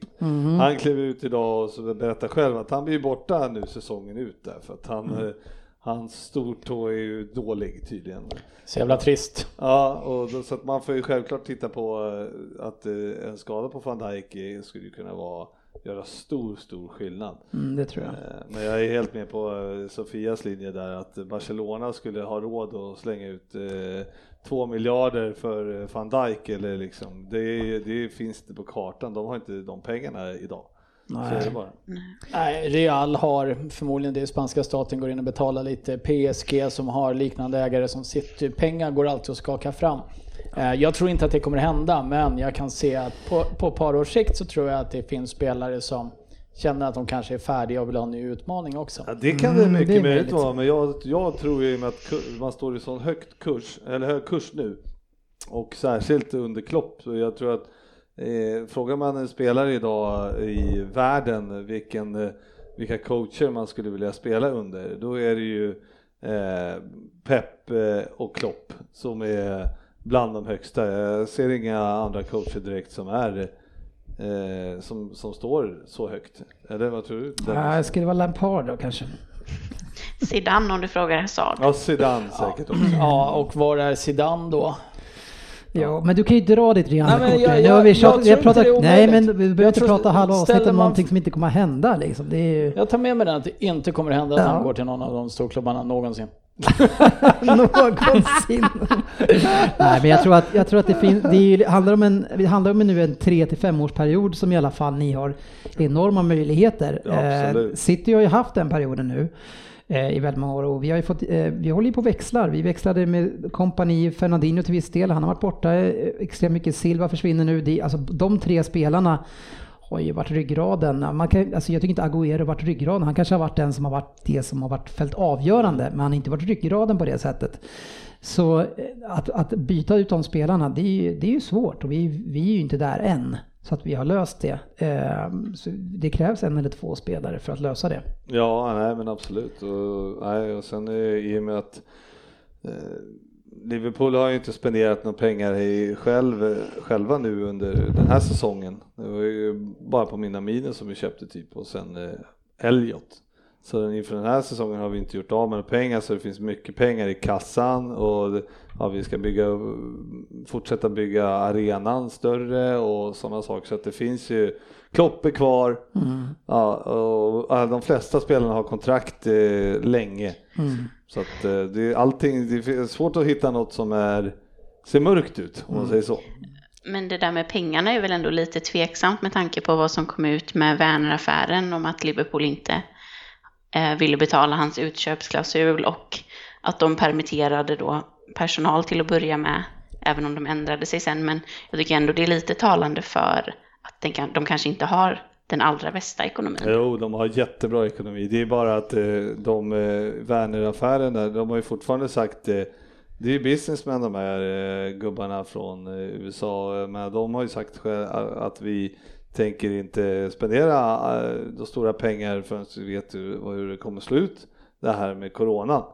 Han klev ut idag och så berättar själv att han blir borta nu säsongen ut där för att han, Mm. eh, hans stortå är ju dålig tydligen. Så jävla trist. Ja, och då, så att man får ju självklart titta på att en skada på van Dijk skulle ju kunna vara göra stor, stor skillnad. Mm, det tror jag. Eh, Men jag är helt med på eh, Sofias linje där att Barcelona skulle ha råd att slänga ut eh, två miljarder för van Dijk eller liksom, det, det finns inte på kartan, de har inte de pengarna idag. Bara. Nej, Real har förmodligen det spanska staten går in och betalar lite. PSG som har liknande ägare som sitter. Pengar går alltid att skaka fram. Eh, Jag tror inte att det kommer hända, men jag kan se att på, på ett par års sikt så tror jag att det finns spelare som känner att de kanske är färdiga och vill ha en ny utmaning också. Ja, det kan det Mm, mycket är möjligt vara, men jag, jag tror ju med att man står i sån högt kurs, eller hög kurs nu, och särskilt under Klopp, så jag tror att eh, frågar man en spelare idag i världen vilken, eh, vilka coacher man skulle vilja spela under, då är det ju eh, Pep eh, och Klopp som är bland de högsta. Jag ser inga andra coacher direkt som är eh, som, som står så högt. Eller vad tror du? Ja, det skulle vara Lampard då kanske. Zidane om du frågar Hazard. Ja, Zidane säkert också. Ja, och var är Zidane då? Ja, men du kan ju dra ditt Nej, men kort jag- jag- vi jag vi det är pratat, nej men vi behöver Jag inte prata halva avsnittet om någonting som inte kommer att hända liksom. Det är ju Jag tar med mig den att det inte kommer hända att Ja. han går till någon av de storklubbarna någonsin. Någonsin. nej men jag tror att, jag tror att det finns, det ju, handlar om en, det handlar om en nu en 3 till 5 års period som i alla fall ni har enorma möjligheter. Ja. Eh, City har ju haft den perioden nu eh, i väldigt många år och vi har ju fått, eh, vi håller ju på och växlar. Vi växlade med kompani Fernandinho till viss del, han har varit borta eh, extremt mycket, Silva försvinner nu. Det, alltså de tre spelarna har ju varit ryggraden. Man kan, alltså jag tycker inte Agüero har varit ryggraden. Han kanske har varit den som har varit det som har varit fällt avgörande, men han har inte varit ryggraden på det sättet. Så eh, att, att byta ut de spelarna, det är ju, det är ju svårt och vi, vi är ju inte där än. Så att vi har löst det. Ehm, så det krävs en eller två spelare för att lösa det. Ja, nej men absolut. Och, nej, och sen eh, i och med att eh, Liverpool har ju inte spenderat några pengar i själv, själva nu under den här säsongen. Det var ju bara på mina miner som vi köpte typ och sen eh, Elliot. Så inför den här säsongen har vi inte gjort av med några pengar så det finns mycket pengar i kassan och ja, vi ska bygga, fortsätta bygga arenan större och sådana saker så att det finns ju Klopp är kvar Mm. ja, och de flesta spelarna har kontrakt eh, länge. Mm. Så att eh, det, är allting, det är svårt att hitta något som är, ser mörkt ut om man säger så. Men det där med pengarna är väl ändå lite tveksamt med tanke på vad som kom ut med Werner-affären om att Liverpool inte eh, ville betala hans utköpsklausul och att de permitterade då personal till att börja med, även om de ändrade sig sen. Men jag tycker ändå det är lite talande för den kan, de kanske inte har den allra bästa ekonomin. Jo, de har jättebra ekonomi. Det är bara att eh, de eh, Werner-affären där, de har ju fortfarande sagt eh, det är ju businessmen de här eh, gubbarna från USA, men de har ju sagt att vi tänker inte spendera de stora pengar förrän vi vet hur, hur det kommer slå ut det här med corona.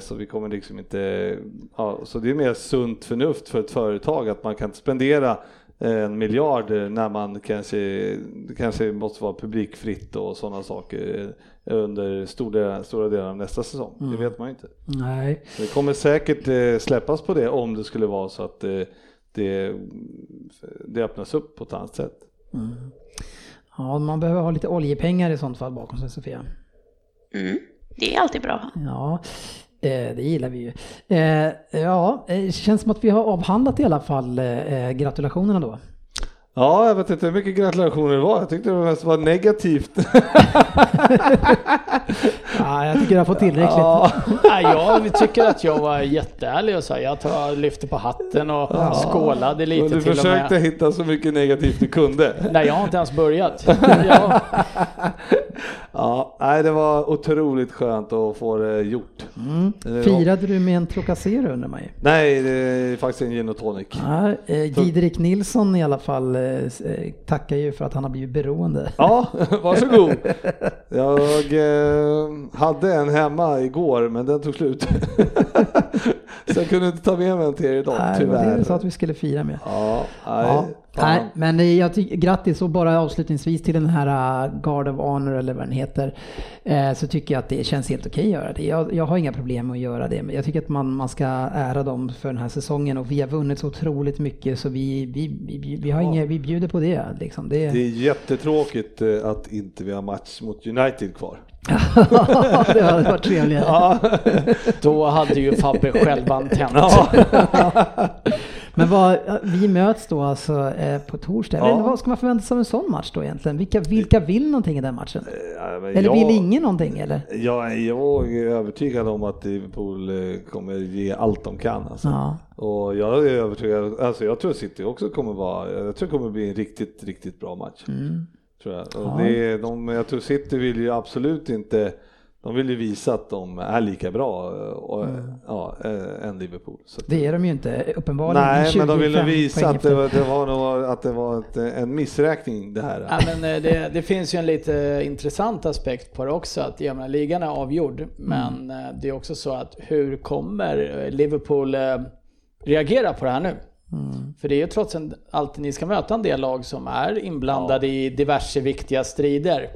Så vi kommer liksom inte, ja, så det är mer sunt förnuft för ett företag att man kan inte spendera en miljard när man kanske, det kanske måste vara publikfritt och sådana saker under stora, stora delar av nästa säsong. Det vet man ju inte. Nej. Det kommer säkert eh, släppas på det om det skulle vara så att eh, det, det öppnas upp på ett annat sätt. Ja, man behöver ha lite oljepengar i sånt fall bakom sig Sofia. Mm, det är alltid bra. Ja, det gillar vi ju. Eh, ja, det känns som att vi har avhandlat i alla fall eh, gratulationerna då. Ja, jag vet inte hur mycket gratulationer det var. Jag tyckte det mest var negativt. [LAUGHS] Ja, jag tycker jag fått tillräckligt. Ja. [LAUGHS] Jag tycker att jag var jätteärlig och sa jag tar, lyfte på hatten och skålade lite Och du till och försökte med. hitta så mycket negativt du kunde. Nej, jag har inte ens börjat. [LAUGHS] Ja, Ja, nej, det var otroligt skönt att få det gjort. Mm. Firade du med en Trocacero undrar man ju. Nej, det är faktiskt en gin och tonic. Ja, eh, Didrik Nilsson i alla fall eh, eh, tackar ju för att han har blivit beroende. Ja, [LAUGHS] varsågod. Jag eh, hade en hemma igår, men den tog slut. [LAUGHS] Så jag kunde inte ta med mig en till er idag, Nej, tyvärr. det sa att vi skulle fira med. Ja, nej, Ja, nej, men jag tycker grattis och bara avslutningsvis till den här uh, Guard of Honor eller vad den heter. Eh, så tycker jag att det känns helt okej att göra det. Jag, jag har inga problem med att göra det. Men jag tycker att man, man ska ära dem för den här säsongen och vi har vunnit så otroligt mycket så vi, vi, vi, vi, har inga, vi bjuder på det. Liksom. det, Det är jättetråkigt eh, att inte vi har match mot United kvar. [LAUGHS] det hade varit trevligare. Ja, då hade ju Fabbe själv antänt. [LAUGHS] Men vad, vi möts då alltså eh, på torsdag. Ja. vad ska man förvänta sig av en sån match då egentligen? Vilka, vilka vill någonting i den matchen? Ja, men Eller jag- vill ingen någonting eller? Jag, jag är övertygad om att Liverpool eh, kommer ge allt de kan. Alltså. Ja. Och jag är övertygad, alltså jag tror att City också kommer vara, jag tror det kommer bli en riktigt, riktigt bra match. Mm. Tror jag. Och det de, jag tror City vill ju absolut inte, de vill ju visa att de är lika bra eh, och, ja, eh, än Liverpool. Så Mm. Det är de ju inte uppenbarligen. Nej, men de ville 25 visa att det, var, det var att det var ett, en missräkning det här. Ja, men eh, det, det finns ju en lite intressant aspekt på det också. Att jag menar, ligan är avgjord. Men eh, det är också så att hur kommer Liverpool reagera på det här nu? För det är ju trots allt ni ska möta en del lag som är inblandade i diverse viktiga strider.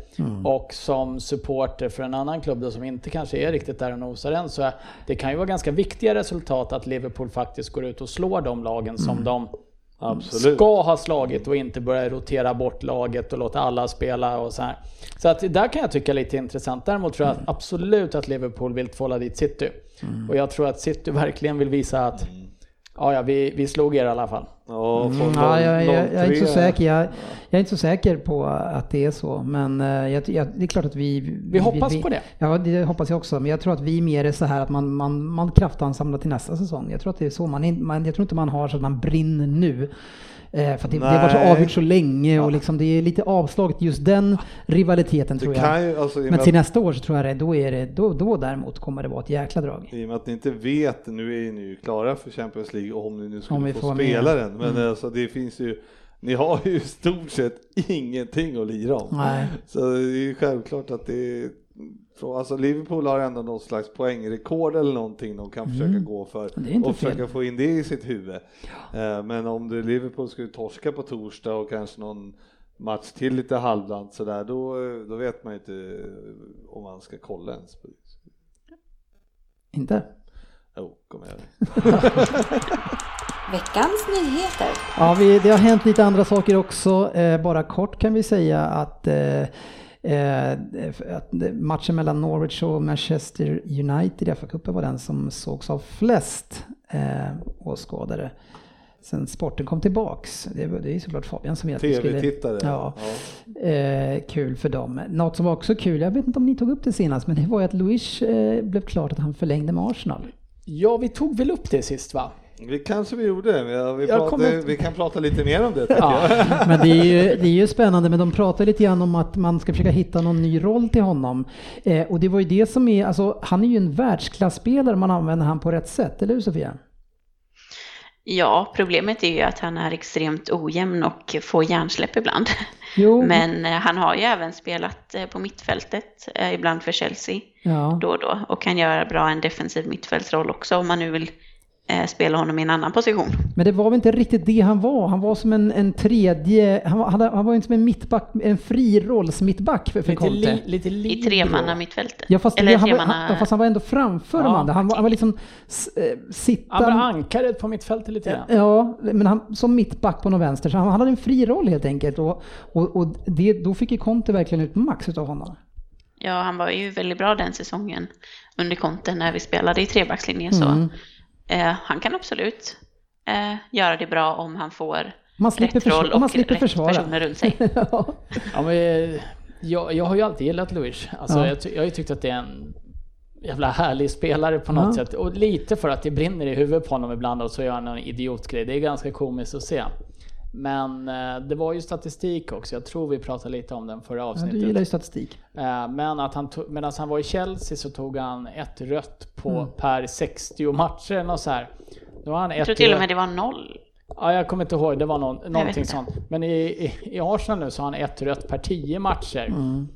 Och som supporter för en annan klubb då, som inte kanske är riktigt där och nosar än så det kan ju vara ganska viktiga resultat att Liverpool faktiskt går ut och slår de lagen som de Absolut. ska ha slagit och inte börja rotera bort laget och låta alla spela och så här. Så att där kan jag tycka lite intressant. Däremot tror jag Mm. absolut att Liverpool vill tvåla dit City. Och jag tror att City [LAUGHS] verkligen vill visa att ja, ja, vi, vi slog er i alla fall. Ja, Mm, ja, jag, jag, jag är inte så 03. säker. Jag, jag är inte så säker på att det är så. Men eh, jag, jag, det är klart att vi... Vi hoppas på det. Ja, det hoppas jag också. Men jag tror att vi mer är så här att man, man, man kraftansamlar till nästa säsong. Jag tror att det är så. Man, man, jag tror inte man har så att man brinner nu. Eh, för det, det har varit avgjort så länge och liksom det är lite avslaget just den rivaliteten tror jag. ju, alltså, Men till nästa år så tror jag det, då är det, då, då däremot kommer det vara ett jäkla drag. I och med att ni inte vet, nu är ni ju klara för Champions League om ni nu skulle få spela den. Men alltså det finns ju, ni har ju i stort sett ingenting att lira om. Nej. Så det är ju självklart att det alltså Liverpool har ändå någon slags poängrekord eller någonting de kan försöka gå för Mm. Är inte och fel. försöka få in det i sitt huvud. Eh, Men om det Liverpool skulle torska på torsdag och kanske någon match till lite halvdant sådär, då, då vet man ju inte om man ska kolla ens. Inte? Jo, kom igen. [LAUGHS] Veckans nyheter. Ja, vi, det har hänt lite andra saker också. Eh, bara kort kan vi säga att, eh, eh, att matchen mellan Norwich och Manchester United i FA-cupen var den som sågs av flest eh, åskådare. Sen sporten kom tillbaks. Det, det är såklart Fabian som vet att vi skulle- TV-tittare. Ja. Eh, kul för dem. Något som var också kul, jag vet inte om ni tog upp det senast, men det var ju att Luis eh, blev klart att han förlängde med Arsenal. Ja, vi tog väl upp det sist va? Vi kanske vi gjorde, vi, inte- vi kan prata lite mer om det. tycker jag. Ja. [LAUGHS] Men det är, ju, det är ju spännande, men de pratar lite grann om att man ska försöka hitta någon ny roll till honom. Eh, och det var ju det som är, alltså han är ju en världsklasspelare om man använder han på rätt sätt, eller hur Sofia? Ja, problemet är ju att han är extremt ojämn och får hjärnsläpp ibland. Jo, [LAUGHS] Men eh, han har ju även spelat eh, på mittfältet, eh, ibland för Chelsea, ja. då och då. Och kan göra bra en defensiv mittfältsroll också om man nu vill spela honom i en annan position. Men det var väl inte riktigt det han var? Han var som en, en tredje, han var, han, var inte som en mittback, en fri rollsmittback för, för Lite, Conte. li, lite I libero. tremanna mittfältet. Ja fast, Eller han, var, tremanna... han, fast han var ändå framför de Ja, andra. Han var, han var liksom s- eh, sitta... Han var ankaret på mittfältet lite grann. Ja, men han, som mittback på någon vänster, så han, han hade en fri roll helt enkelt. Och, och, och det, då fick ju Conte verkligen ut max av honom. Ja, han var ju väldigt bra den säsongen under Conte när vi spelade i trebackslinjen. Mm. Eh, han kan absolut eh, göra det bra om han får Man slipper, rätt roll försvara, man och slipper rätt försvara. personer runt sig. [LAUGHS] ja. Ja, men, eh, jag, jag har ju alltid gillat Luis. Alltså, Ja. jag, jag har ju tyckt att det är en jävla härlig spelare på något Ja. sätt. Och lite för att det brinner i huvudet på honom ibland och så gör han en idiotgrej. Det är ganska komiskt att se. Men eh, det var ju statistik också. Jag tror vi pratade lite om den förra Ja, avsnittet. du gillar ju statistik. Eh, Men att han tog, medan han var i Chelsea så tog han ett rött på Mm. per 60 matcher något så här. Då han Jag ett tror till och med det var noll. Ja, jag kommer inte ihåg, det var någon, någonting sånt. Men i, i, i Arsenal nu så har han ett rött per 10 matcher. Mm.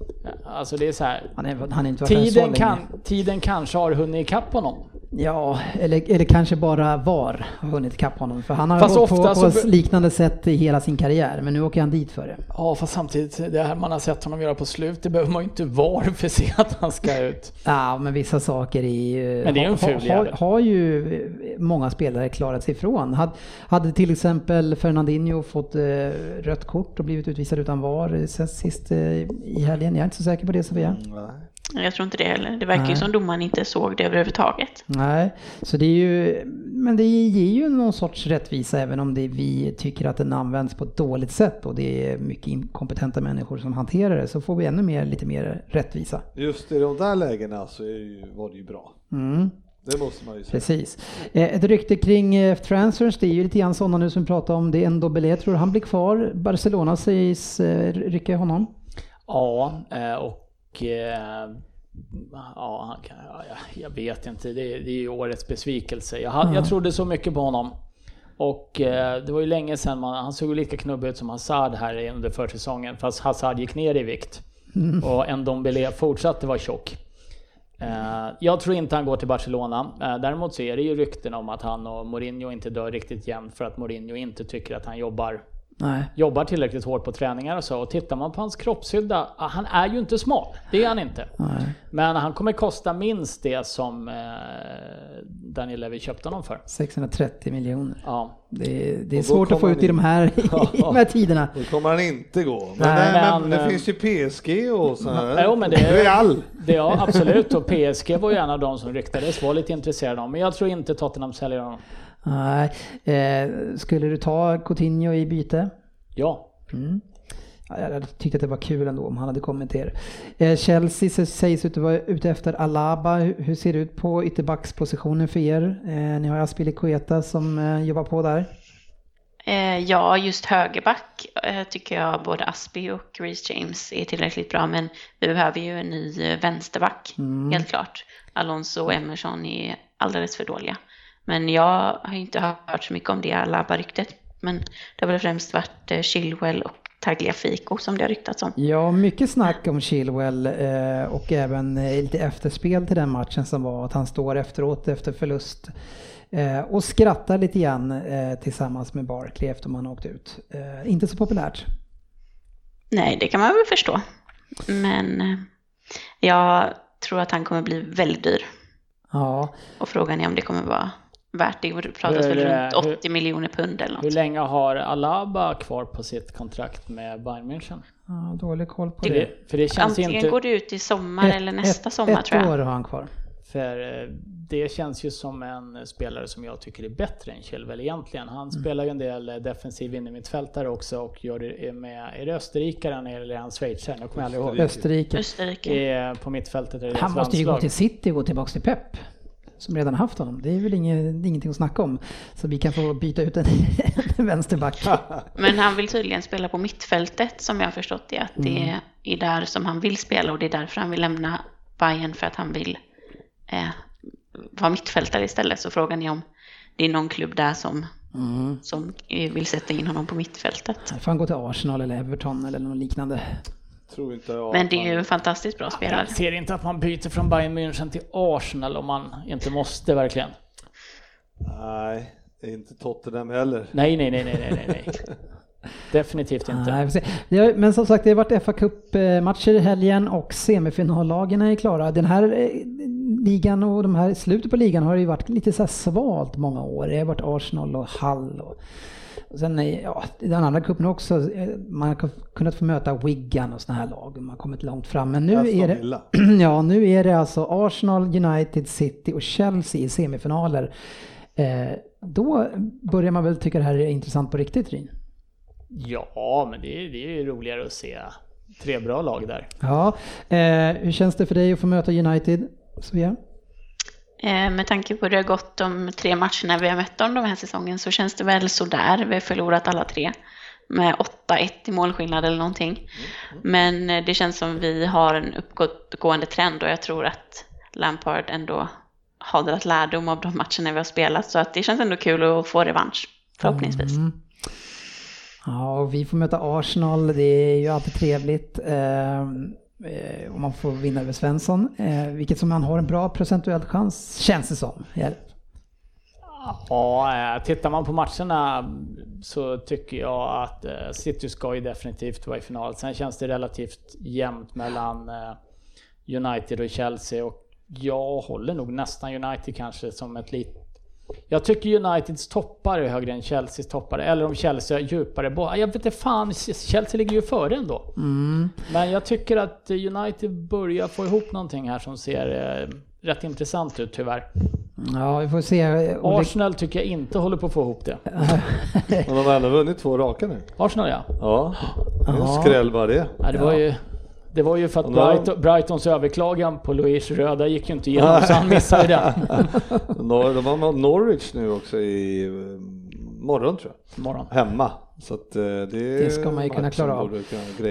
Alltså det är så här. Han är, han är Tiden, kan, tiden kanske har hunnit ikapp honom. Ja, eller, eller kanske bara VAR har hunnit ikapp honom. För han har Fast på ofta på så- liknande sätt i hela sin karriär. Men nu åker han dit för det. Ja, fast samtidigt, det här man har sett honom göra på slut, det behöver man ju inte vara för att se att han ska ut. Ja, men vissa saker är ju... Men det är en ful har, har, jävel. har ju eh, många spelare klarat sig ifrån. Hade, hade till exempel Fernandinho fått eh, rött kort och blivit utvisad utan VAR eh, sen sist eh, i helgen? Jag är inte så säker på det Sofia. Jag tror inte det heller. Det verkar ju Nej. som domaren inte såg det överhuvudtaget. Nej, så det är ju, men det ger ju någon sorts rättvisa även om det, vi tycker att den används på ett dåligt sätt och det är mycket inkompetenta människor som hanterar det så får vi ännu mer, lite mer rättvisa. Just i de där lägena så är det ju, var det ju bra. Mm. Det måste man ju säga. Precis. Eh, Ett rykte kring eh, transfers, det är ju lite grann sådana nu som vi pratar om. Det är en Dobbelé, tror du han blir kvar? Barcelona sägs eh, rycka honom. Ja, eh, och... eh, Ja, han kan, ja, jag- vet inte. Det är, det är ju årets besvikelse. Jag, hade, jag trodde så mycket på honom. Och eh, det var ju länge sedan man, han såg lika knubbig ut som Hazard här under försäsongen. Fast Hazard gick ner i vikt. Och Ndombele fortsatte vara tjock. Eh, jag tror inte han går till Barcelona. Eh, däremot så är det ju rykten om att han och Mourinho inte dör riktigt jämnt för att Mourinho inte tycker att han jobbar Nej. jobbar tillräckligt hårt på träningar och så. Och tittar man på hans kroppshydda, han är ju inte smal. Det är han inte. Nej. Men han kommer kosta minst det som eh, Daniel Levy köpte honom för. 630 miljoner. Ja. Det, är- det är svårt att få ut i de här, i [LAUGHS] de här tiderna. Då kommer han inte gå. Men, Nej, nej, men, men, det eh, finns ju PSG och så här. Jo, men det är- Real. Det ja, absolut. Och [LAUGHS] PSG var ju en av de som ryktades var lite intresserade av. Men jag tror inte Tottenham säljer honom. Nej. Eh, skulle du ta Coutinho i byte? Ja. Mm. Ja, jag hade tyckt att det var kul ändå om han hade kommit till er. Eh, Chelsea sägs ut vara ute efter Alaba. Hur, ser det ut på ytterbackspositionen för er? Eh, ni har Aspilicueta som eh, jobbar på där. Ja, just högerback tycker jag både Aspi och Reece James är tillräckligt bra, men vi behöver ju en ny vänsterback, helt klart. Alonso och Emerson är alldeles för dåliga. Men jag har inte hört så mycket om det Alaba-ryktet, men det har väl främst varit eh, Chilwell och Tagliafico som det har ryktats om. Ja, mycket snack om Chilwell eh, och även eh, lite efterspel till den matchen som var att han står efteråt efter förlust och skrattar lite grann tillsammans med Barkley efter man åkt ut. Inte så populärt. Nej, det kan man väl förstå. Men jag tror att han kommer bli väldigt dyr. Ja, Och frågan är om det kommer vara värt det. Pratas Hur, väl eh, runt hur- 80 miljoner pund eller Hur något. länge har Alaba kvar på sitt kontrakt med Bayern München? ja dålig koll på det. det, för det känns Antingen inte... går det ut i sommar eller nästa sommar ett tror jag. år har han kvar. För eh, det känns ju som en spelare som jag tycker är bättre än Chilwell egentligen. Han Mm. spelar ju en del eh, defensiv innermittfältare också och gör det med, är det österrikaren eller är han schweizare? Nu kommer jag aldrig ihåg. Österrike. Österrike. Är på mittfältet Han måste ju gå till City och gå tillbaka till Pep. Som redan haft honom. Det är väl inget, ingenting att snacka om. Så vi kan få byta ut en, [LAUGHS] vänsterback. [LAUGHS] Men han vill tydligen spela på mittfältet som jag har förstått det. Att det Mm. är där som han vill spela och det är därför han vill lämna Bayern för att han vill eh, vara mittfältare istället. Så frågan är om det är någon klubb där som, Mm. som vill sätta in honom på mittfältet. Får han gå till Arsenal eller Everton eller något liknande. Tror inte jag. Men det är ju en fantastiskt bra spelare. Jag ser inte att man byter från Bayern München till Arsenal om man inte måste verkligen. Nej, det är inte Tottenham heller. Nej, nej, nej, nej, nej, nej. [LAUGHS] Definitivt inte. Nej, Men som sagt, det har varit fa Cup-matcher i helgen och semifinallagen är klara. Den här eh, ligan och de här slutet på ligan har ju varit lite så här svalt många år. Det har varit Arsenal och Hull och, och sen ja, i den andra cupen också. eh, Man har kunnat få möta Wigan och sådana här lag. Man har kommit långt fram. Men nu är det, [CLEARS THROAT] ja, nu är det alltså Arsenal, United, City och Chelsea i semifinaler. Eh, då börjar man väl tycka det här är intressant på riktigt, Rin? Ja, men det är, det är ju roligare att se tre bra lag där. Ja, eh, hur känns det för dig att få möta United, Sofia? Eh, Med tanke på hur det har gått de tre matcherna vi har mött dem den här säsongen så känns det väl sådär. Vi har förlorat alla tre med 8-1 i målskillnad eller någonting. Men eh, det känns som vi har en uppgående trend och jag tror att Lampard ändå har dragit lärdom av de matcherna vi har spelat. Så att det känns ändå kul att få revansch, förhoppningsvis. Mm. Ja, och vi får möta Arsenal, det är ju alltid trevligt. Eh, Om man får vinna över Svensson, eh, vilket som man har en bra procentuell chans, känns det som. Ja. Ja, eh, tittar man på matcherna så tycker jag att City ska ju definitivt vara i final. Sen känns det relativt jämnt mellan United och Chelsea och jag håller nog nästan United kanske som ett litet jag tycker Uniteds toppar är högre än Chelseas toppar, eller om Chelsea är djupare. Bo- Jag vet inte fan, Chelsea ligger ju före ändå. Men jag tycker att United börjar få ihop någonting här som ser eh, rätt intressant ut tyvärr. ja, vi får se. Arsenal tycker jag inte håller på att få ihop det. [LAUGHS] Men de har ändå vunnit två raka nu. Arsenal ja. Ja, det är en skräll bara det. ja det, var ju, det var ju för att Brighton, Brightons överklagan på Luis Röda gick ju inte igenom så han missade den. [LAUGHS] De har mot Norwich nu också i eh, morgon tror jag. Imorgon. Hemma. Så att eh, det, Det ska man ju kunna klara av.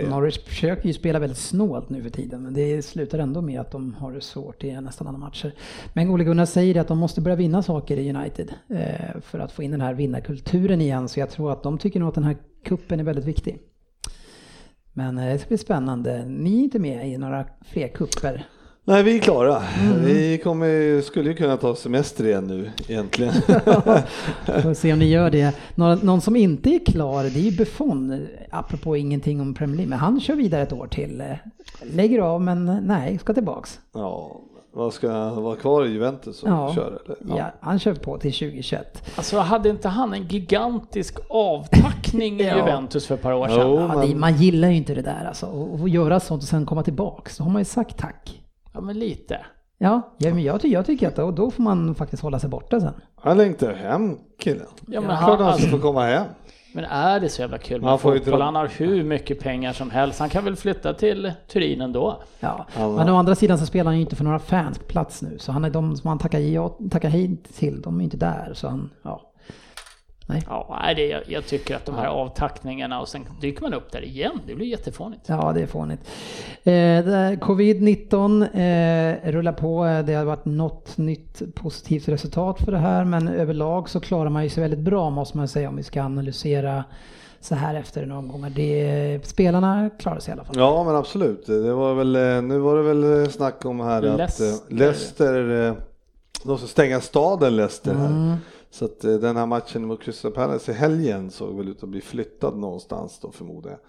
Norwich försöker ju spela väldigt snålt nu för tiden, men det slutar ändå med att de har det svårt i nästan alla matcher. Men Ole Gunnar säger att de måste börja vinna saker i United eh, för att få in den här vinnarkulturen igen, så jag tror att de tycker nog att den här kuppen är väldigt viktig. Men eh, det ska bli spännande. Ni är inte med i några fler kupper. Nej, vi är klara. Mm. Vi kommer, skulle ju kunna ta semester igen nu egentligen. [LAUGHS] Får se om ni gör det. Någon, någon som inte är klar, det är ju Buffon, apropå ingenting om Premier League, men han kör vidare ett år till. Lägger av, men nej, ska tillbaks. ja, vad ska han vara kvar i Juventus och Ja. köra? Eller? Ja. han kör på till 2021. Alltså hade inte han en gigantisk avtackning i [LAUGHS] Ja. Juventus för ett par år sedan? Jo, Ja, det, men, man gillar ju inte det där alltså. Och, och göra sånt och sen komma tillbaks. Då har man ju sagt tack. Ja men lite. Ja, ja men jag, jag tycker att då, då får man faktiskt hålla sig borta sen. han längtar hem killen. Ja, men Klart han, han alltså, ska få komma hem. Men är det så jävla kul med fotboll? dra- Han har hur mycket pengar som helst. Han kan väl flytta till Turin ändå? Ja. Men å andra sidan så spelar han ju inte för några fans på plats nu. Så han är de som han tackar, ja, tackar hej till, de är inte där. Så han, ja. Ja, nej, det, jag, jag tycker att de här avtackningarna och sen dyker man upp där igen. Det blir jättefånigt. Ja, det är fånigt. Eh, det här Covid-19 eh, rullar på. Det har varit något nytt positivt resultat för det här, men överlag så klarar man ju sig väldigt bra måste man säga om vi ska analysera så här efter några omgångar. Det, spelarna klarar sig i alla fall. Ja, men absolut. Det var väl, eh, nu var det väl snack om här att Leicester. eh, Leicester, eh, de ska stänga staden Leicester här. Mm. Så att eh, den här matchen mot Crystal Palace i helgen såg väl ut att bli flyttad någonstans då förmodar jag.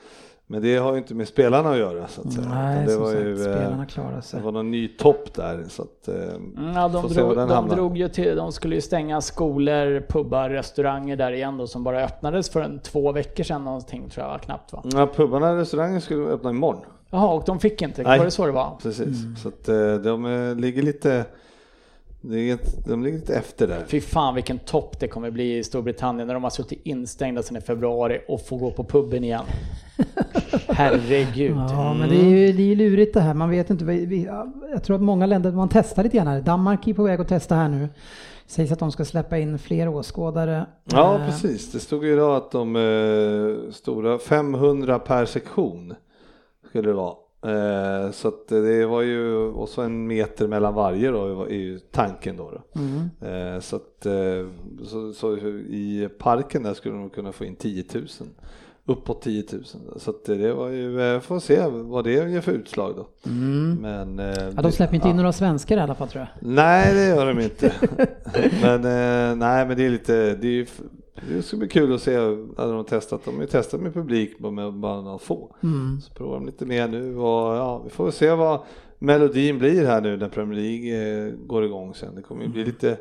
Men det har ju inte med spelarna att göra så att säga. Nej, det var sagt, ju, eh, spelarna klarar Det sig. var någon ny topp där så att... eh, Mm, Ja, de, drog, de drog ju till, de skulle ju stänga skolor, pubbar, restauranger där igen då som bara öppnades för en två veckor sedan någonting tror jag knappt va? Ja, pubarna och restaurangen skulle öppna imorgon. Jaha, och de fick inte, Nej. var det så det var? Precis, så att de ligger lite... det är ett- De ligger lite efter där. Fy fan vilken topp det kommer bli i Storbritannien när de har suttit instängda sedan i februari och får gå på puben igen. [LAUGHS] Herregud. Ja, men det är ju det är lurigt det här. Man vet inte. Vi, vi, ja, jag tror att många länder, man testar lite grann här. Danmark är på väg att testa här nu. Sägs att de ska släppa in fler åskådare. Ja, Eh, precis. Det stod ju idag att de eh, stora 500 per sektion skulle det vara. Eh, så att det var ju, och så en meter mellan varje då är ju tanken då. då. Mm. Eh, så att eh, så, så i parken där skulle de kunna få in 10 000. Uppåt 10 000. Så att det var ju, får se vad det ger för utslag då. Men, Mm. Ja, de släpper inte in några svenskar i alla fall tror jag. Nej, det gör de [LAUGHS] inte. men nej, men det är lite, det, är, ju det ska bli kul att se när de testat. De har ju testat med publik med bara några få. Mm. Så provar de lite mer nu och ja, vi får se vad melodin blir här nu när Premier League eh, går igång sen. Det kommer ju bli lite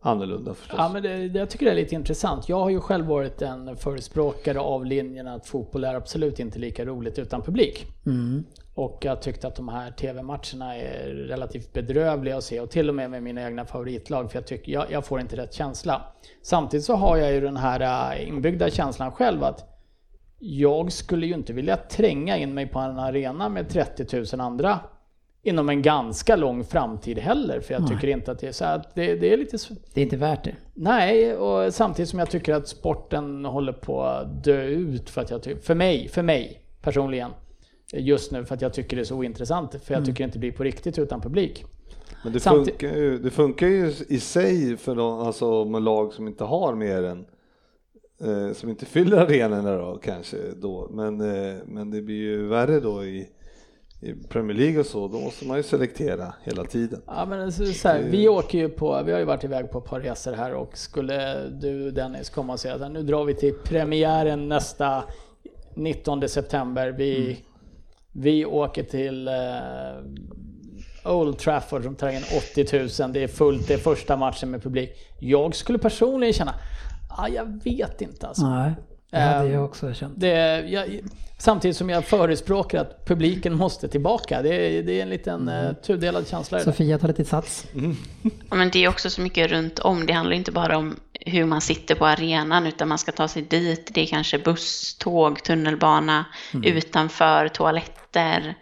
annorlunda förstås. Ja, men det, jag tycker det är lite intressant. Jag har ju själv varit en förespråkare av linjen att fotboll är absolut inte lika roligt utan publik. Mm. Och jag tyckte att de här TV-matcherna är relativt bedrövliga att se och till och med med mina egna favoritlag för jag tycker jag, jag får inte rätt känsla. Samtidigt så har jag ju den här äh, inbyggda känslan själv att jag skulle ju inte vilja tränga in mig på en arena med 30 000 andra inom en ganska lång framtid heller för jag tycker inte att det är så att det, det är lite Det är inte värt det. Nej, och samtidigt som jag tycker att sporten håller på att dö ut för att jag ty- för mig, för mig personligen just nu för att jag tycker det är så ointressant för jag tycker det inte blir på riktigt utan publik. Men det Samtid- funkar, ju, det funkar ju i sig för de, alltså med lag som inte har mer än eh, som inte fyller arenorna då kanske då. Men, eh, men det blir ju värre då i, i Premier League och så. Då måste man ju selektera hela tiden. Ja, men så, så här, vi åker ju på, vi har ju varit iväg på ett par resor här och skulle du Dennis komma och säga att nu drar vi till premiären nästa 19 september. Vi, vi åker till eh, Old Trafford som tar in 80 000. Det är fullt, det är första matchen med publik. Jag skulle personligen känna, ah, jag vet inte alltså. Nej, det hade Ehm, jag också känt. Det, jag, samtidigt som jag förespråkar att publiken måste tillbaka. Det, är- det är en liten eh, tudelad känsla i det. Sofia tar lite sats. Ja, men det är också så mycket runt om. Det handlar inte bara om hur man sitter på arenan utan man ska ta sig dit. Det är kanske buss, tåg, tunnelbana, utanför, toaletter.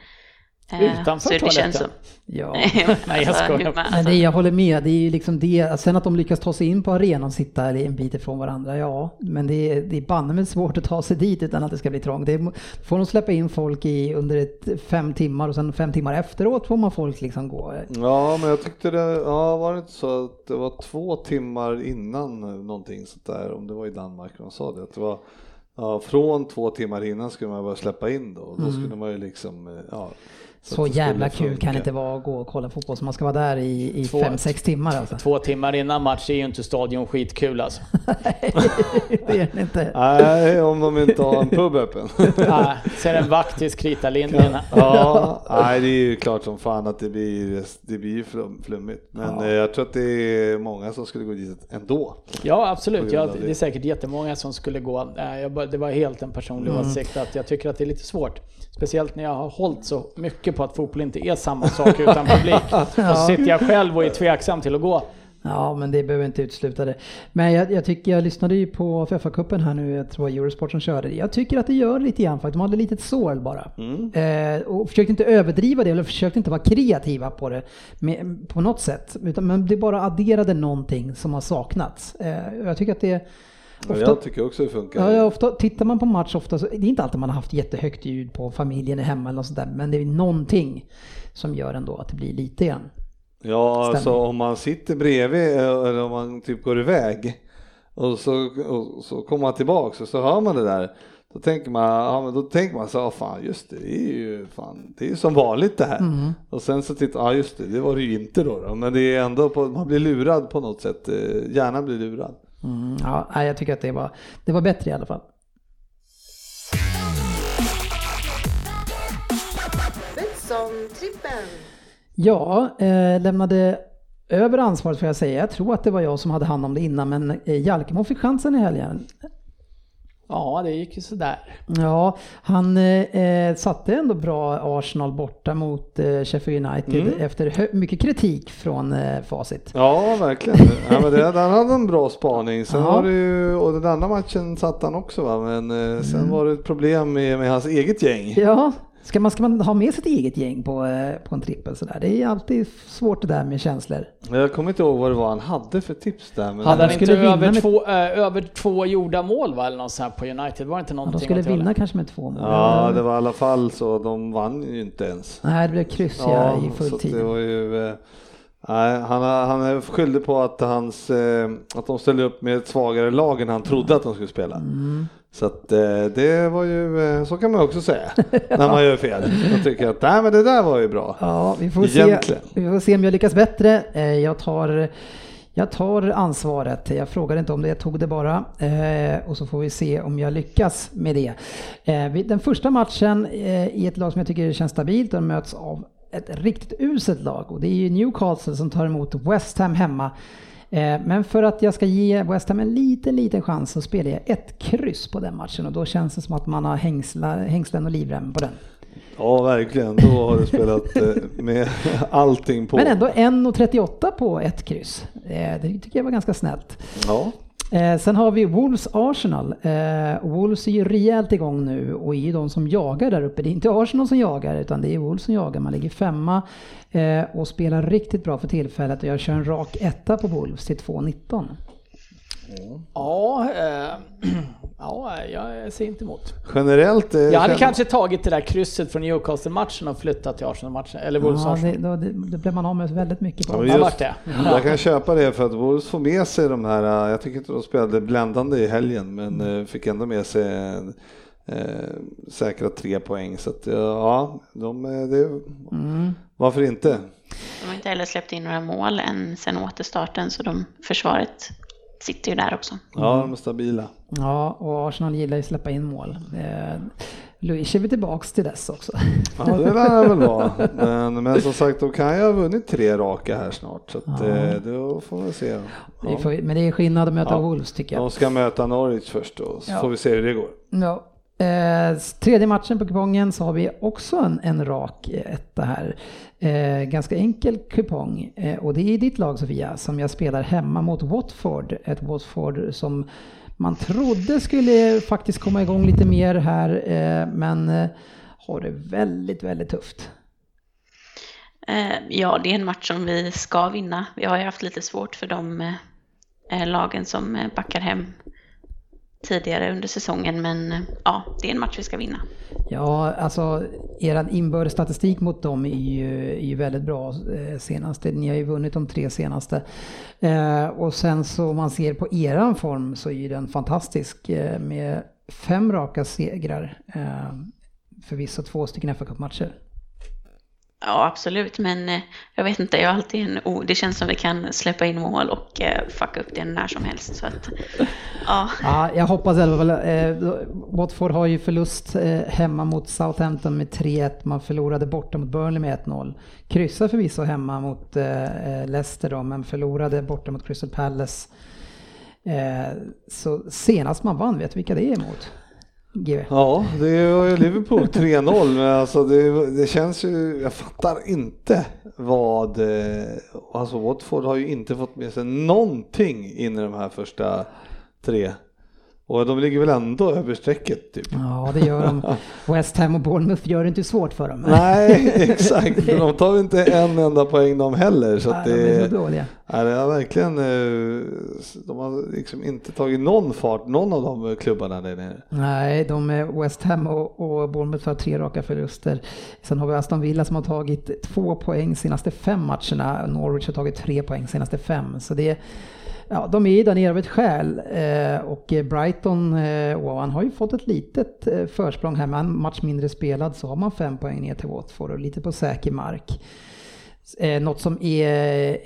Eh, Utanför så det toaletten? känns som- Ja. [LAUGHS] [LAUGHS] Nej, jag skojar. Men alltså, det, jag håller med, det är ju liksom det. Sen att de lyckas ta sig in på arenan och sitta en bit ifrån varandra, ja. Men det är, det är banne mig svårt att ta sig dit utan att det ska bli trångt. Det är, får de släppa in folk i under ett, fem timmar och sen fem timmar efteråt får man folk liksom gå. Ja, men jag tyckte det, ja var det inte så att det var två timmar innan någonting sånt där, om det var i Danmark de sa det, att det var ja, från två timmar innan skulle man börja släppa in då, och då skulle man ju liksom, eh, ja. Så jävla kul kan det funka. inte vara att gå och kolla fotboll så man ska vara där i, i Två- fem, sex timmar alltså. Två timmar innan match är ju inte stadion skitkul alltså. [LAUGHS] det är det inte. Nej, om de inte har en pub öppen. [LAUGHS] Nej, Ser en vakt till skritarlinjerna. ja, nej det är ju klart som fan att det blir, det blir flum, flummigt. Men eh, jag tror att det är många som skulle gå dit ändå. Ja absolut, ja, det är säkert jättemånga som skulle gå. Nej, det var helt en personlig åsikt att jag tycker att det är lite svårt. Speciellt när jag har hållit så mycket på att fotboll inte är samma sak utan [LAUGHS] publik. Och så sitter jag själv och är tveksam till att gå. Ja, men det behöver inte utesluta det. Men jag, jag tycker, jag lyssnade ju på FA-cupen här nu, jag tror Eurosport som körde det. Jag tycker att det gör lite grann faktiskt. De hade lite sår bara. Eh, och försökte inte överdriva det, eller försökte inte vara kreativa på det med, på något sätt. Utan, men det bara adderade någonting som har saknats. Eh, jag tycker att det Ja, ofta, jag tycker också det funkar. Ja, ofta, tittar man på match ofta så, det är inte alltid man har haft jättehögt ljud på familjen är hemma eller något sånt där, men det är någonting som gör ändå att det blir lite grann. Ja, alltså Stämning. om man sitter bredvid eh, eller om man typ går iväg och så, och så kommer man tillbaks och så hör man det där. Då tänker man, ja, men då tänker man så, ja, fan just det, det är ju fan, det är som vanligt det här. Mm. Och sen så tittar ja just det, det var det ju inte då, då. men det är ändå, på, man blir lurad på något sätt, eh, hjärnan blir lurad. Mm, ja, jag tycker att det var, det var bättre i alla fall. Betsson-trippen. Ja, eh, lämnade över ansvaret får jag säga. Jag tror att det var jag som hade hand om det innan, men eh, Jalkemo fick chansen i helgen. Ja, det gick ju sådär. Ja, han eh, satte ändå bra Arsenal borta mot eh, Sheffield United Mm. efter mycket kritik från eh, facit. Ja, verkligen. Ja, men det, han hade en bra spaning. Sen var det ju, och den andra matchen satt han också va, men eh, sen var det ett problem med, med hans eget gäng. Ja, ska man, ska man ha med sitt eget gäng på, eh, på en trippel sådär? Det är alltid svårt det där med känslor. Jag kommer inte ihåg vad det var han hade för tips där. Men Hade han inte skulle vinna över, med- två, eh, över två gjorda mål va, eller något sånt här på United? Var det inte Ja, någonting de skulle vinna kanske med två mål. Ja, det var i alla fall så. De vann ju inte ens. Nej, det blev kryss ja, i full tid. det var ju... eh, Nej, han, han är skyldig på att, hans, eh, att de ställde upp med ett svagare lag än han trodde att de skulle spela. Mm. Så att eh, det var ju, eh, så kan man också säga, när man gör fel. Man tycker att nej men det där var ju bra. Ja, vi får, se, vi får se om jag lyckas bättre. Eh, Jag tar, jag tar ansvaret. Jag frågade inte om det, jag tog det bara. Och så får vi se om jag lyckas med det. Den första matchen i ett lag som jag tycker känns stabilt, de möts av ett riktigt uselt lag och det är ju Newcastle som tar emot West Ham hemma. Eh, Men för att jag ska ge West Ham en liten, liten chans så spelar jag ett kryss på den matchen och då känns det som att man har hängsla, hängslen och livrem på den. Ja verkligen, då har du spelat eh, med allting på. Men ändå 1,38 på ett kryss. Eh, Det tycker jag var ganska snällt. Ja. Eh, Sen har vi Wolves Arsenal. Eh, Wolves är ju rejält igång nu och är ju de som jagar där uppe. Det är inte Arsenal som jagar utan det är Wolves som jagar. Man ligger femma eh, och spelar riktigt bra för tillfället och jag kör en rak etta på Wolves till 2,19. Ja, eh, [CLEARS THROAT] ja, jag ser inte emot. Generellt. eh, Jag hade känner- kanske tagit det där krysset från Newcastle-matchen och flyttat till Arsenal-matchen, eller wolves Ja, det, då, det, då blev man av med väldigt mycket Ja, på. Ja, just- det. Jag kan köpa det för att Wolves får med sig de här, eh, jag tycker inte de spelade bländande i helgen, men eh, fick ändå med sig eh, säkra tre poäng. Så att, eh, ja, de, eh, det, varför inte? De har inte heller släppt in några mål än sen återstarten så de, försvaret sitter ju där också. Ja, de är stabila. Ja, och Arsenal gillar ju att släppa in mål. Eh, Luis är vi tillbaks till dess också. Ja, det lär det väl vara. Men, men som sagt, de kan ju ha vunnit tre raka här snart, så att, eh, då får vi se. Ja. men det är skillnad att möta Ja. Wolves tycker jag. De ska möta Norwich först då, så Ja. får vi se hur det går. Ja. Eh, tredje matchen på kupongen så har vi också en, en rak eh, etta här. Eh, ganska enkel kupong eh, och det är ditt lag Sofia som jag spelar hemma mot Watford. Ett Watford som man trodde skulle faktiskt komma igång lite mer här eh, men eh, har det väldigt, väldigt tufft. Eh, ja, det är en match som vi ska vinna. Vi har ju haft lite svårt för de eh, eh lagen som eh, backar hem tidigare under säsongen, men eh, ja, det är en match vi ska vinna. Ja, alltså er inbördes statistik mot dem är ju, är ju väldigt bra eh, senaste. Ni har ju vunnit de tre senaste. Eh, och sen så om man ser på eran form så är ju den fantastisk eh, med fem raka segrar. Eh, förvisso två stycken FA-cupmatcher. Ja, absolut, men eh, jag vet inte, jag har alltid en o- det känns som vi kan släppa in mål och eh, fucka upp det när som helst. Så att, ja, Ja, jag hoppas i alla fall. Eh, Watford har ju förlust eh, hemma mot Southampton med 3-1. Man förlorade borta mot Burnley med 1-0. Kryssade förvisso hemma mot eh, eh, Leicester då, men förlorade borta mot Crystal Palace. Eh, så senast man vann, vet du vilka det är emot? GW. Ja, det ju Liverpool [LAUGHS] 3-0, men alltså det, det känns ju, jag fattar inte vad, eh, alltså Watford har ju inte fått med sig någonting in i de här första tre. Och de ligger väl ändå över strecket typ. Ja, det gör de. [LAUGHS] West Ham och Bournemouth gör det inte svårt för dem. Nej, [LAUGHS] exakt. De tar inte en enda poäng de heller. Så Nej, de är så det, dåliga. nej, det har verkligen, eh, de har liksom inte tagit någon fart, någon av de klubbarna där nere. Nej, de är West Ham och, och Bournemouth har tre raka förluster. Sen har vi Aston Villa som har tagit två poäng senaste fem matcherna. Norwich har tagit tre poäng senaste fem. Så det, ja, de är ju där nere av ett skäl. Eh, och Brighton, eh, och han har ju fått ett litet eh, försprång här med en match mindre spelad så har man fem poäng ner till Watford och lite på säker mark. Eh, något som är,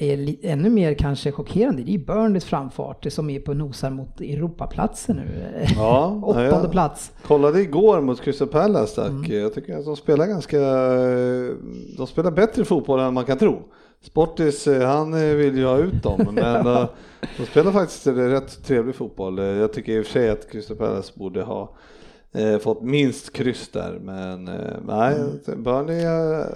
är ännu mer kanske chockerande, det är Burnleys framfart som är på nosar mot Europaplatsen nu. Ja, [LAUGHS] Åttonde ja. plats. Kollade igår mot Crystal Palace. Mm. Jag tycker att de spelar ganska eh, de spelar bättre fotboll än man kan tro. Sportis, eh, han eh, vill ju ha ut dem, [LAUGHS] men eh, de spelar faktiskt rätt trevlig fotboll. Jag tycker i och för sig att Crystal Palace borde ha eh, fått minst kryss där, men eh, nej, Burnley eh,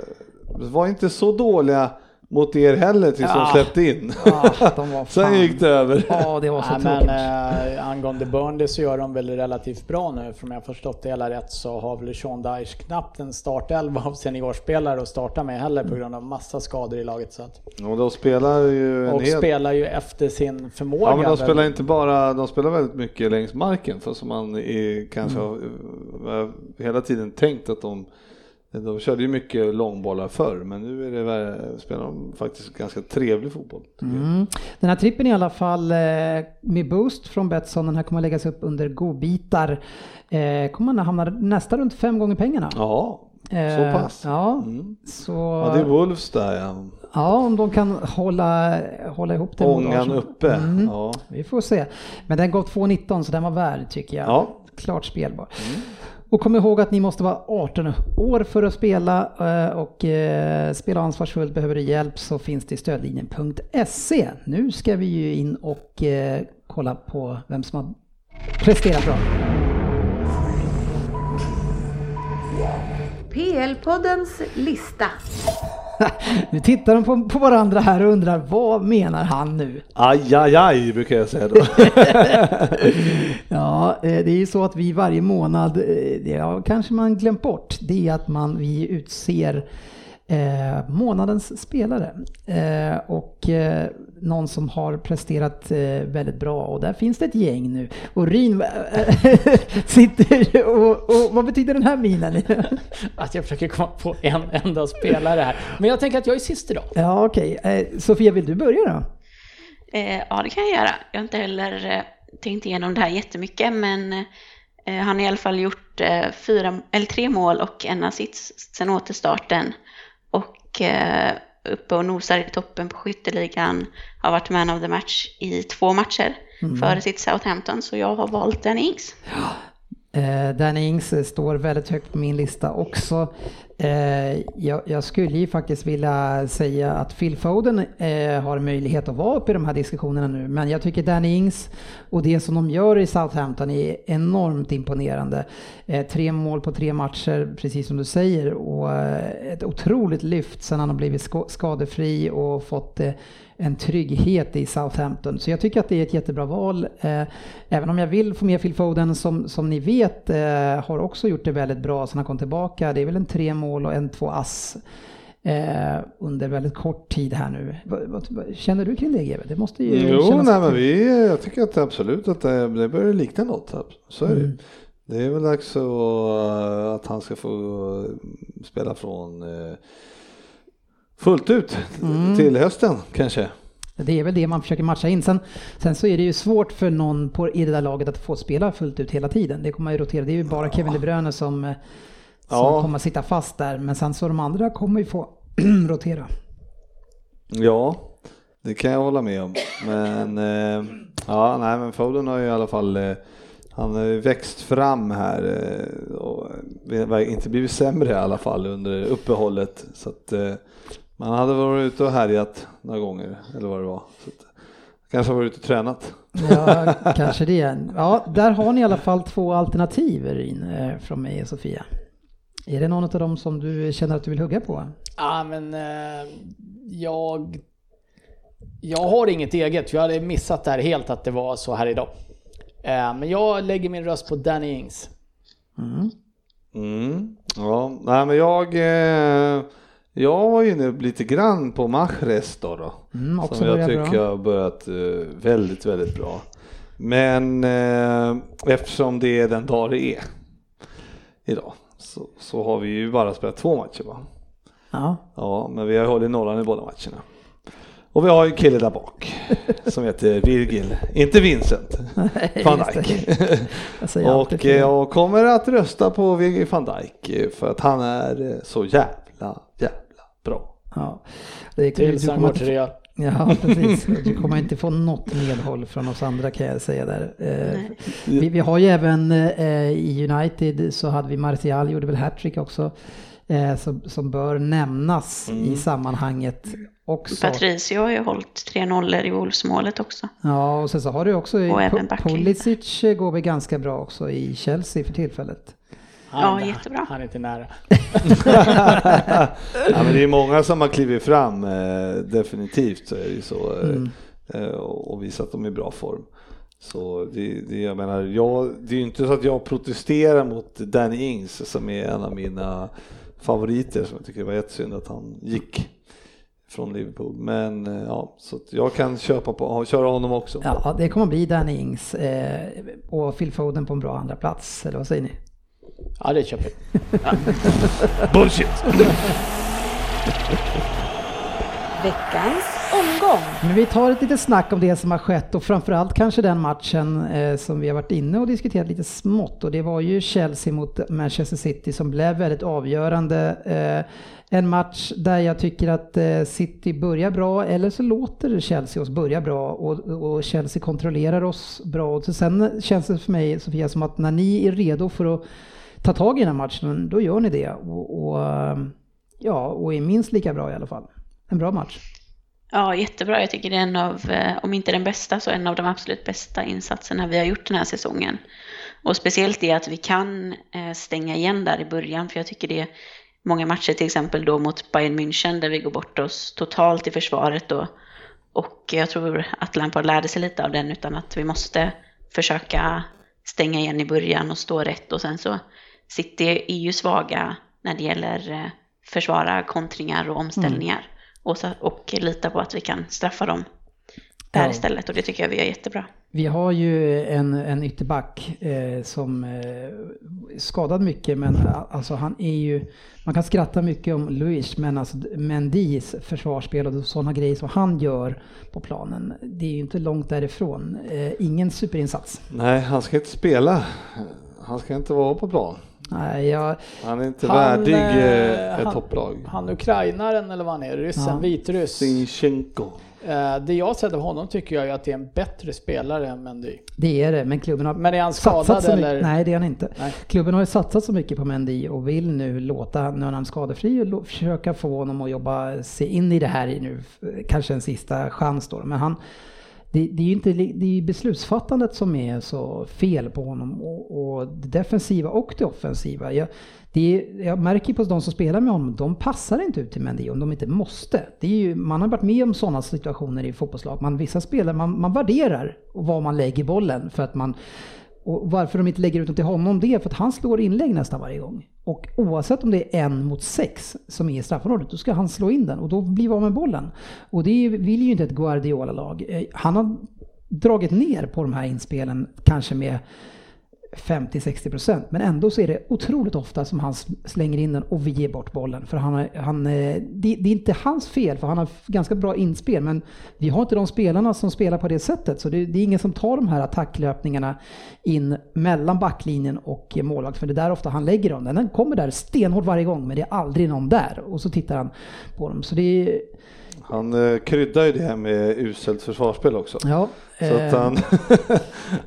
var inte så dåliga mot er heller tills Ja. de släppte in. Ja, de var [LAUGHS] Sen gick det över. Ja, det var så Nej, men eh, angående Burnley så gör de väl relativt bra nu. För om jag har förstått det hela rätt så har väl Sean Dyche knappt en startelva av seniorspelare att starta med heller på grund av massa skador i laget. Så att, Och de spelar ju en och hel... spelar ju efter sin förmåga. Ja men de väl. spelar inte bara, de spelar väldigt mycket längs marken för som man är, kanske Mm. har eh, hela tiden tänkt att de de körde ju mycket långbollar förr men nu är det, väl- spelar de faktiskt ganska trevlig fotboll. Mm. Den här trippen i alla fall eh, med boost från Betsson, den här kommer att läggas upp under godbitar. Eh, kommer man hamna nästan runt fem gånger pengarna. Jaha, så Eh, pass. Ja, Mm. så... Ja, det är Wolves där ja. Ja, om de kan hålla, hålla ihop det Ångan uppe. Mm. Ja. Vi får se. Men den går 2,19 så den var värd tycker jag. Ja. Mm. Klart spelbar. Och kom ihåg att ni måste vara 18 år för att spela eh, och eh, spela ansvarsfullt. Behöver du hjälp så finns det i stödlinjen.se. Nu ska vi ju in och eh, kolla på vem som har presterat bra. PL-poddens lista. [LAUGHS] Nu tittar de på, på varandra här och undrar vad menar han nu? Aj, aj, aj brukar jag säga då. [LAUGHS] Ja, eh, det är ju så att vi varje månad, eh, det har kanske man glömt bort, det är att man, vi utser eh, månadens spelare. Eh, och eh, någon som har presterat eh, väldigt bra och där finns det ett gäng nu. Och Ryn eh, [LAUGHS] sitter och, och vad betyder den här minen? [LAUGHS] Att jag försöker komma på en enda spelare här. Men jag tänker att jag är sist idag. ja, okej. Eh, Sofia, vill du börja då? Eh, ja, det kan jag göra. Jag har inte heller eh, tänkt igenom det här jättemycket, men eh, han har i alla fall gjort eh, fyra, eller tre mål och en assist sen återstarten. Och eh, uppe och nosar i toppen på skytteligan. Har varit man of the match i två matcher före sitt Southampton, så jag har valt Danny Ings. Eh, Danny Ings står väldigt högt på min lista också. Eh, jag, jag skulle ju faktiskt vilja säga att Phil Foden eh, har möjlighet att vara uppe i de här diskussionerna nu. Men jag tycker Danny Ings och det som de gör i Southampton är enormt imponerande. Eh, tre mål på tre matcher, precis som du säger. Och eh, ett otroligt lyft sen han har blivit skadefri och fått eh, en trygghet i Southampton. Så jag tycker att det är ett jättebra val. Eh, även om jag vill få med Phil Foden som, som ni vet eh, har också gjort det väldigt bra sen han kom tillbaka. Det är väl en tre mål och en två ass eh, under väldigt kort tid här nu. Känner du kring det GW? Det måste ju Jo, kännas... nej, men vi, jag tycker att absolut att det, det börjar likna något. Så är det. Mm. Det är väl dags att, han ska få spela från fullt ut Mm. till hösten kanske. Det är väl det man försöker matcha in. Sen, sen så är det ju svårt för någon på, i det där laget att få spela fullt ut hela tiden. Det kommer man ju rotera. Det är ju bara Kevin De Bruyne som, eh, som Ja. kommer att sitta fast där. Men sen så de andra kommer ju få [CLEARS THROAT] rotera. Ja, det kan jag hålla med om. Men eh, ja, nej, men Foden har ju i alla fall eh, han har ju växt fram här eh, och eh, inte blivit sämre i alla fall under uppehållet. Så att man hade varit ute och härjat några gånger eller vad det var. Så att, kanske har varit ute och tränat. Ja, kanske det. Ja, där har ni i alla fall två alternativ Rin, eh, från mig och Sofia. Är det någon av dem som du känner att du vill hugga på? Ja, men eh, jag... Jag har inget eget. Jag hade missat det här helt att det var så här idag. Eh, men jag lägger min röst på Danny Ings. Mm. Ja, nej men jag eh, jag var ju inne lite grann på Mahrez då, då Mm, som jag tycker bra. har börjat eh, väldigt, väldigt bra. Men eh, eftersom det är den dag det är idag så, så har vi ju bara spelat två matcher va? Ja, Ja, men vi har hållit nollan i båda matcherna. Och vi har ju en kille där bak [LAUGHS] som heter Virgil, inte Vincent van. Dijk. [LAUGHS] Och jag kommer att rösta på Virgil van Dijk eh, för att han är eh, så jävla, jävla bra. Ja, det är, Tills han kommer går till inte, Real. ja, precis. Du kommer inte få något medhåll från oss andra kan jag säga där. Eh, vi, vi har ju även eh, i United så hade vi Martial, gjorde väl hattrick också. eh, som, som bör nämnas i sammanhanget också. Patricio har ju hållit tre nollor i Wolves-målet också. Ja, och sen så har du också Och backlinjen. Pulisic går väl ganska bra också i Chelsea för tillfället. Han, Ja, inte- jättebra. Han är inte nära. [LAUGHS] ja, men det är många som har klivit fram, eh, definitivt så är det ju så. eh, Mm. eh, och visat att de är i bra form. Så det, det, jag menar, jag, det är ju inte så att jag protesterar mot Danny Ings som är en av mina favoriter som jag tycker det var jättesynd att han gick från Liverpool. Men ja, så att jag kan köpa på, köra honom också. Ja, det kommer bli Danny Ings eh, och Phil Foden på en bra andra plats eller vad säger ni? Ja, det köper vi. [LAUGHS] Bullshit! Veckans omgång. Men vi tar ett litet snack om det som har skett och framförallt kanske den matchen eh, som vi har varit inne och diskuterat lite smått och det var ju Chelsea mot Manchester City som blev väldigt avgörande. Eh, en match där jag tycker att eh, City börjar bra eller så låter Chelsea oss börja bra och, och Chelsea kontrollerar oss bra. Och så sen känns det för mig Sofia som att när ni är redo för att ta tag i den här matchen då gör ni det och, och ehm, ja, och är minst lika bra i alla fall. En bra match. Ja, jättebra. Jag tycker det är en av, eh, om inte den bästa, så en av de absolut bästa insatserna vi har gjort den här säsongen. Och speciellt det att vi kan eh, stänga igen där i början, för jag tycker det är många matcher, till exempel då mot Bayern München, där vi går bort oss totalt i försvaret då. Och jag tror att Lampard lärde sig lite av den, utan att vi måste försöka stänga igen i början och stå rätt. Och sen så, City är ju svaga när det gäller eh, försvara kontringar och omställningar. Och, så, och lita på att vi kan straffa dem där Ja. istället. Och det tycker jag vi gör jättebra. Vi har ju en, en ytterback eh, som eh, skadad mycket men alltså han är ju, man kan skratta mycket om Luis men alltså Mendis försvarsspel och sådana grejer som han gör på planen, det är ju inte långt därifrån. Eh, ingen superinsats. Nej, han ska inte spela. Han ska inte vara på plan. Nej, jag, Han är inte Han, värdig eh, eh, ett han- topplag. Han ukrainaren eller vad han är, ryssen, Ja. vitryss. Sinchenko. Eh, det jag sett av honom tycker jag är att det är en bättre spelare än Mendy. det är det, men klubben har Men är han satsat skadad så mycket. eller? Nej, det är han inte. Nej. Klubben har ju satsat så mycket på Mendy och vill nu låta, när han är skadefri, och försöka få honom att jobba sig in i det här i nu. Kanske en sista chans då. Men han, det, det är ju inte, det är beslutsfattandet som är så fel på honom. Och, och det defensiva och det offensiva. Jag, det är, jag märker på de som spelar med honom, de passar inte ut till Mendy om de inte måste. Det är ju, man har varit med om sådana situationer i fotbollslag. Man, vissa spelare, man, man värderar var man lägger bollen för att man och varför de inte lägger ut den till honom det är för att han slår inlägg nästan varje gång. Och oavsett om det är en mot sex som är i straffområdet, då ska han slå in den och då blir vi av med bollen. Och det vill ju inte ett Guardiola-lag. Eh, han har dragit ner på de här inspelen kanske med 50-60% men ändå så är det otroligt ofta som han slänger in den och vi ger bort bollen. För han, han, eh, det, det är inte hans fel för han har ganska bra inspel men vi har inte de spelarna som spelar på det sättet så det, det är ingen som tar de här attacklöpningarna in mellan backlinjen och målvakt för det är där ofta han lägger dem. Den kommer där stenhårt varje gång men det är aldrig någon där och så tittar han på dem. Så det är, Han eh, kryddar ju det här med uselt försvarsspel också. ja. Så att eh, han,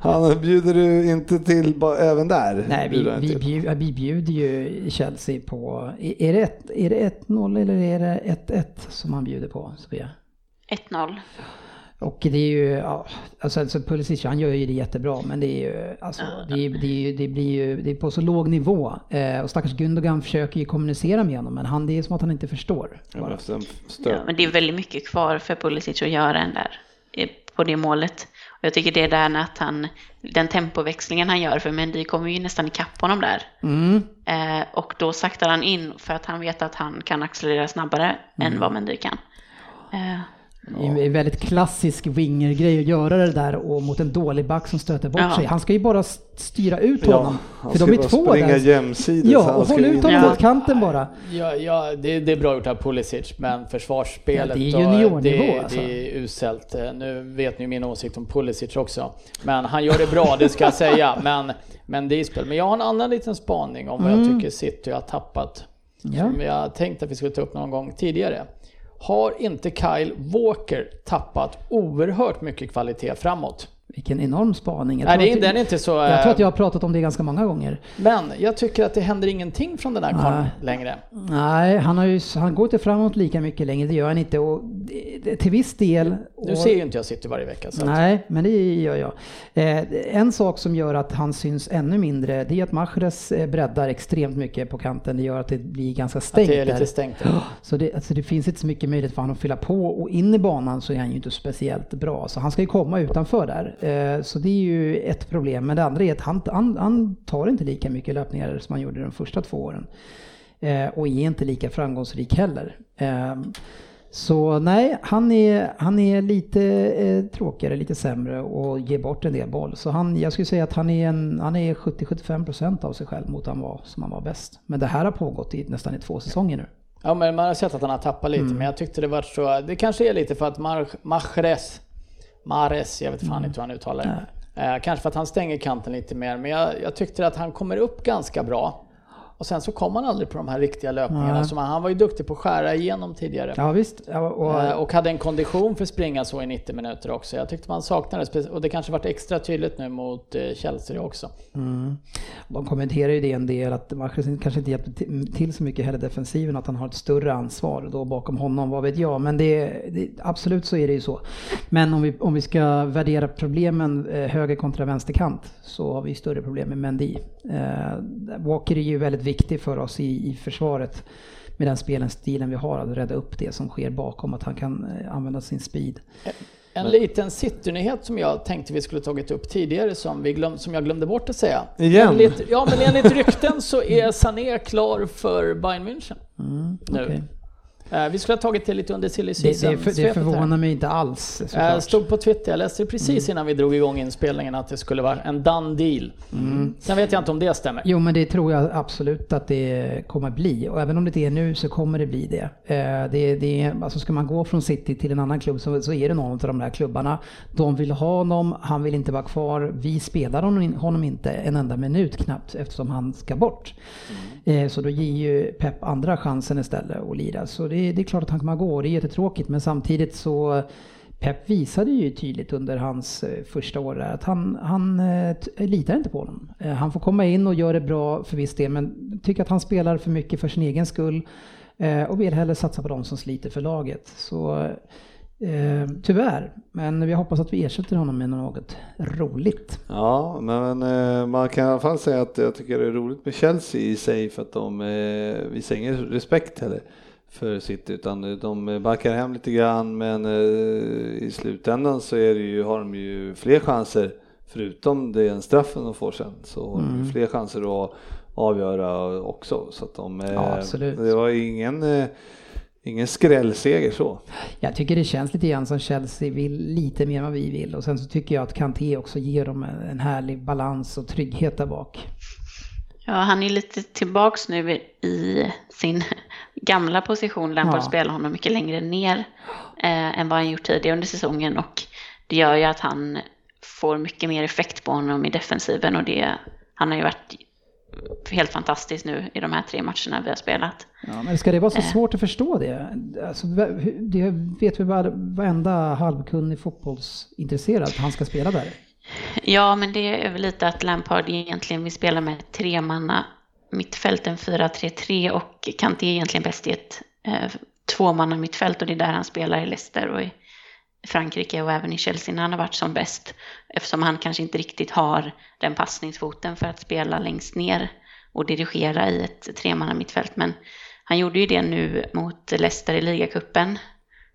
[LAUGHS] han bjuder du inte till även där. Nej, vi, vi, bjud, vi bjuder ju Chelsea på... Är det ett- är det 1-0 eller är det 1-1 som han bjuder på, Sofia? 1-0. Och det är ju, ja, alltså, alltså Pulisic han gör ju det jättebra men det är ju, alltså, det, är, det, är, det blir ju, det är på så låg nivå. Eh, och stackars Gundogan försöker ju kommunicera med honom men han, det är som att han inte förstår. Ja, men det är väldigt mycket kvar för Pulisic att göra än där eh, på det målet. Och jag tycker det är där att han, den tempoväxlingen han gör, för Mendy kommer ju nästan ikapp honom där. Mm. Eh, och då saktar han in för att han vet att han kan accelerera snabbare än vad Mendy kan. Eh, Det är väldigt klassisk winger-grej att göra det där och mot en dålig back som stöter bort Ja. sig. Han ska ju bara styra ut Ja, honom. han för ska de är två springa där. jämsides. Ja, och håll ut honom Ja. mot kanten bara. Ja, ja det, det är bra gjort av Pulisic, men försvarsspelet Ja, det är juniornivå, det, alltså. det är uselt. Eh, Nu vet ni min åsikt om Pulisic också. Men han gör det bra, det ska jag säga. [LAUGHS] Men, men det är spel. Men jag har en annan liten spaning om vad jag tycker City har tappat. Mm. Ja. Som jag tänkte att vi skulle ta upp någon gång tidigare. Har inte Kyle Walker tappat oerhört mycket kvalitet framåt? Vilken enorm spaning. Jag Nej, tror att- är inte så... Jag tror att eh, jag har pratat om det ganska många gånger. Men jag tycker att det händer ingenting från den här karln längre. Nej, han, har ju, han går inte framåt lika mycket längre, det gör han inte. Och det, till viss del... Nu ser ju inte jag City varje vecka. Så att- Nej, men det gör jag. Eh, en sak som gör att han syns ännu mindre, det är att Mahrez eh, breddar extremt mycket på kanten. Det gör att det blir ganska att stängt det är lite där. stängt. [GASPS] Så det, alltså det finns inte så mycket möjlighet för honom att fylla på och in i banan så är han ju inte speciellt bra. Så han ska ju komma utanför där. Eh, Så det är ju ett problem. Men det andra är att han, han, han tar inte lika mycket löpningar som han gjorde de första två åren. Eh, Och är inte lika framgångsrik heller. Eh, Så nej, han är, han är lite eh, tråkigare, lite sämre och ger bort en del boll. Så han, jag skulle säga att han är, en, han är 70-75% av sig själv mot han var som han var bäst. Men det här har pågått i nästan i två säsonger nu. Ja, men man har sett att han har tappat lite, men jag tyckte det var så... Det kanske är lite för att Mar- Mahrez, Mahrez, jag vet fan inte hur han uttalar det. Eh, kanske för att han stänger kanten lite mer, men jag, jag tyckte att han kommer upp ganska bra. Och sen så kom han aldrig på de här riktiga löpningarna. Nej. Som han, han var ju duktig på att skära igenom tidigare. Ja visst. Ja, och, Eh, Och hade en kondition för att springa så i 90 minuter också. Jag tyckte man saknade. Och det kanske varit extra tydligt nu mot eh, Chelsea också. De kommenterar ju det en del att Mahrez kanske inte hjälper till- så mycket heller defensiven, att han har ett större ansvar då bakom honom, vad vet jag. Men det, det, absolut så är det ju så. Men om vi, om vi ska värdera problemen eh, höger kontra vänsterkant så har vi större problem med Mendy. Eh, Walker är ju väldigt viktig för oss i, i försvaret med den spelstilen vi har, att rädda upp det som sker bakom, att han kan eh, använda sin speed. En liten City-nyhet som jag tänkte vi skulle tagit upp tidigare som, vi glöm, som jag glömde bort att säga. Igen? Enligt, ja, men enligt rykten så är Sané klar för Bayern München. nu. okej. Eh, vi skulle ha tagit det lite under silly Det, det, season för, det förvånar mig inte alls Jag såklart. stod på Twitter, jag läste det precis Mm. innan vi drog igång inspelningen att det skulle vara en done deal. Mm. Sen vet jag inte om det stämmer. Jo men det tror jag absolut att det kommer bli och även om det inte är nu så kommer det bli det. Eh, det, det alltså ska man gå från City till en annan klubb så, så är det någon av de där klubbarna. De vill ha honom, han vill inte vara kvar. Vi spelar honom, honom inte en enda minut knappt eftersom han ska bort. Eh, så då ger ju Pep andra chansen istället att lira. Så det, det är klart att han kommer att gå och det är jättetråkigt men samtidigt så Pep visade ju tydligt under hans eh, första år där att han, han eh, litar inte på honom. Eh, han får komma in och göra det bra för viss del men tycker att han spelar för mycket för sin egen skull och vill hellre satsa på de som sliter för laget. Så eh, tyvärr, men vi hoppas att vi ersätter honom med något roligt. Ja, men eh, man kan i alla fall säga att jag tycker det är roligt med Chelsea i sig för att de eh, visar ingen respekt heller för sitt utan de backar hem lite grann men eh, i slutändan så är det ju, har de ju fler chanser förutom den straffen de får sen så har de ju fler chanser att avgöra också så att de eh, Ja, absolut. det var ingen eh, ingen skrällseger så. Jag tycker det känns lite grann som Chelsea vill lite mer än vad vi vill och sen så tycker jag att Kanté också ger dem en en härlig balans och trygghet där bak. Ja, han är lite tillbaks nu i sin gamla position. Lampard Ja. spelar honom mycket längre ner eh, än vad han gjort tidigare under säsongen och det gör ju att han får mycket mer effekt på honom i defensiven och det, han har ju varit helt fantastisk nu i de här tre matcherna vi har spelat. Ja, men ska det vara så svårt att förstå det? Alltså, det vet vi var- varenda halvkunnig fotbollsintresserad att han ska spela där. Ja, men det är väl lite att Lampard egentligen vill spela med tre manna mittfält, en 4-3-3 och Kanté är egentligen bäst i ett eh, tvåmanna mittfält och det är där han spelar i Leicester och i Frankrike och även i Chelsea när han har varit som bäst. Eftersom han kanske inte riktigt har den passningsfoten för att spela längst ner och dirigera i ett tremanna mittfält. Men han gjorde ju det nu mot Leicester i ligacupen.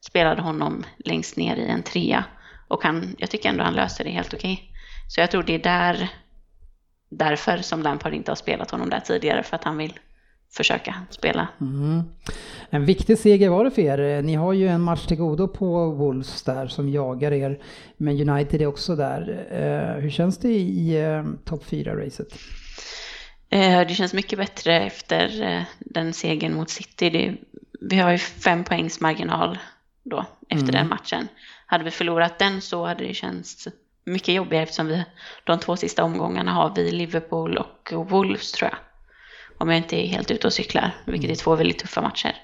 Spelade honom längst ner i en trea. Och han, jag tycker ändå han löser det helt okej. Så jag tror det är där, därför som Lampard inte har spelat honom där tidigare. För att han vill försöka spela. Mm. En viktig seger var det för er. Ni har ju en match till godo på Wolves där som jagar er. Men United är också där. Eh, hur känns det i eh, topp 4-racet? Eh, Det känns mycket bättre efter den segern mot City. Det, vi har ju fem poängs marginal då efter den matchen. Hade vi förlorat den så hade det känts mycket jobbigare eftersom vi de två sista omgångarna har vi Liverpool och Wolves tror jag. Om jag inte är helt ute och cyklar, vilket är två väldigt tuffa matcher.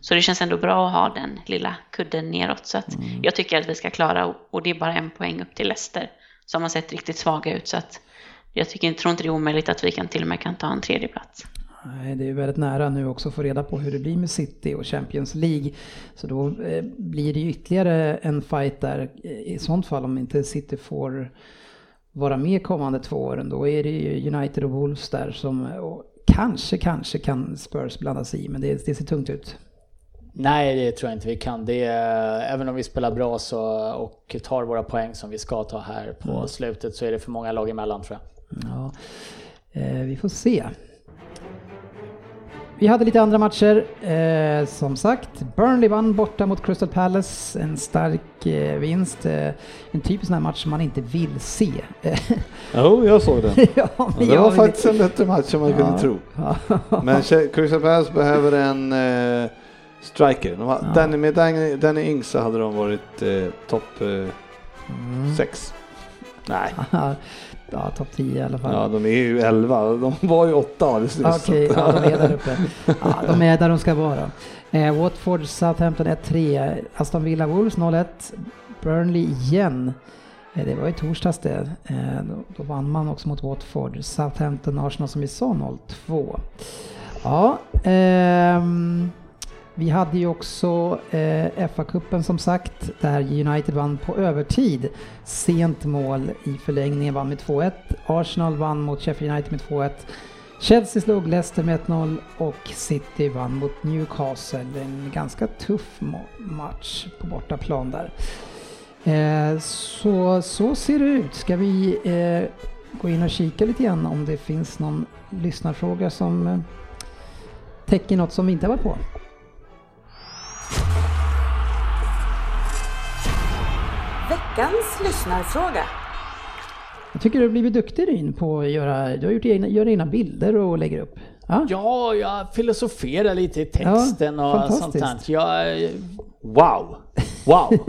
Så det känns ändå bra att ha den lilla kudden neråt. Så att jag tycker att vi ska klara, och- och det är bara en poäng upp till Leicester. som har sett riktigt svaga ut. Så att jag tycker, tror inte det är omöjligt att vi kan till och med kan ta en tredje plats. Det är väldigt nära nu också att få reda på hur det blir med City och Champions League. Så då eh, blir det ju ytterligare en fight där. I sånt fall om inte City får vara med kommande två åren, då är det ju United och Wolves där som och kanske, kanske kan Spurs blanda sig i, men det, det ser tungt ut. Nej, det tror jag inte vi kan. Det är, även om vi spelar bra så, och tar våra poäng som vi ska ta här på Mm. slutet så är det för många lag emellan tror jag. Ja, eh, vi får se. Vi hade lite andra matcher. Eh, som sagt, Burnley vann borta mot Crystal Palace. En stark eh, vinst. Eh, en typisk sån här match som man inte vill se. Jo, jag såg den. [LAUGHS] ja, Ja, det var jag- faktiskt en bättre match än man kunde tro. Ja. Men Crystal Palace behöver en eh, striker. De har, Danny, med Danny, Danny Ings så hade de varit eh, topp eh, Mm. Nej, ja, topp 10 i alla fall. ja, de är ju 11. De var ju 8 alldeles nyss. Okej, ja, de är där uppe. Ja, de är där de ska vara. Eh, Watford, Southampton 1-3. Aston Villa Wolves 0-1. Burnley igen. Eh, det var i torsdags det. Eh, då, då vann man också mot Watford. Southampton, Arsenal som vi sa 0-2. Ja, ehm, vi hade ju också eh, FA-cupen som sagt, där United vann på övertid. Sent mål i förlängningen, vann med 2-1. Arsenal vann mot Sheffield United med 2-1. Chelsea slog Leicester med 1-0 och City vann mot Newcastle. En ganska tuff match på bortaplan där. Eh, så, så ser det ut. Ska vi eh, gå in och kika lite grann om det finns någon lyssnarfråga som eh, täcker något som vi inte har varit på? Veckans lyssnarfråga. Jag tycker du har blivit duktig Ryn på att göra, du har gjort egna, gör egna bilder och lägger upp. Ja, Ja, jag filosoferar lite i texten Ja, och sånt där. Jag, Wow! Wow! [LAUGHS]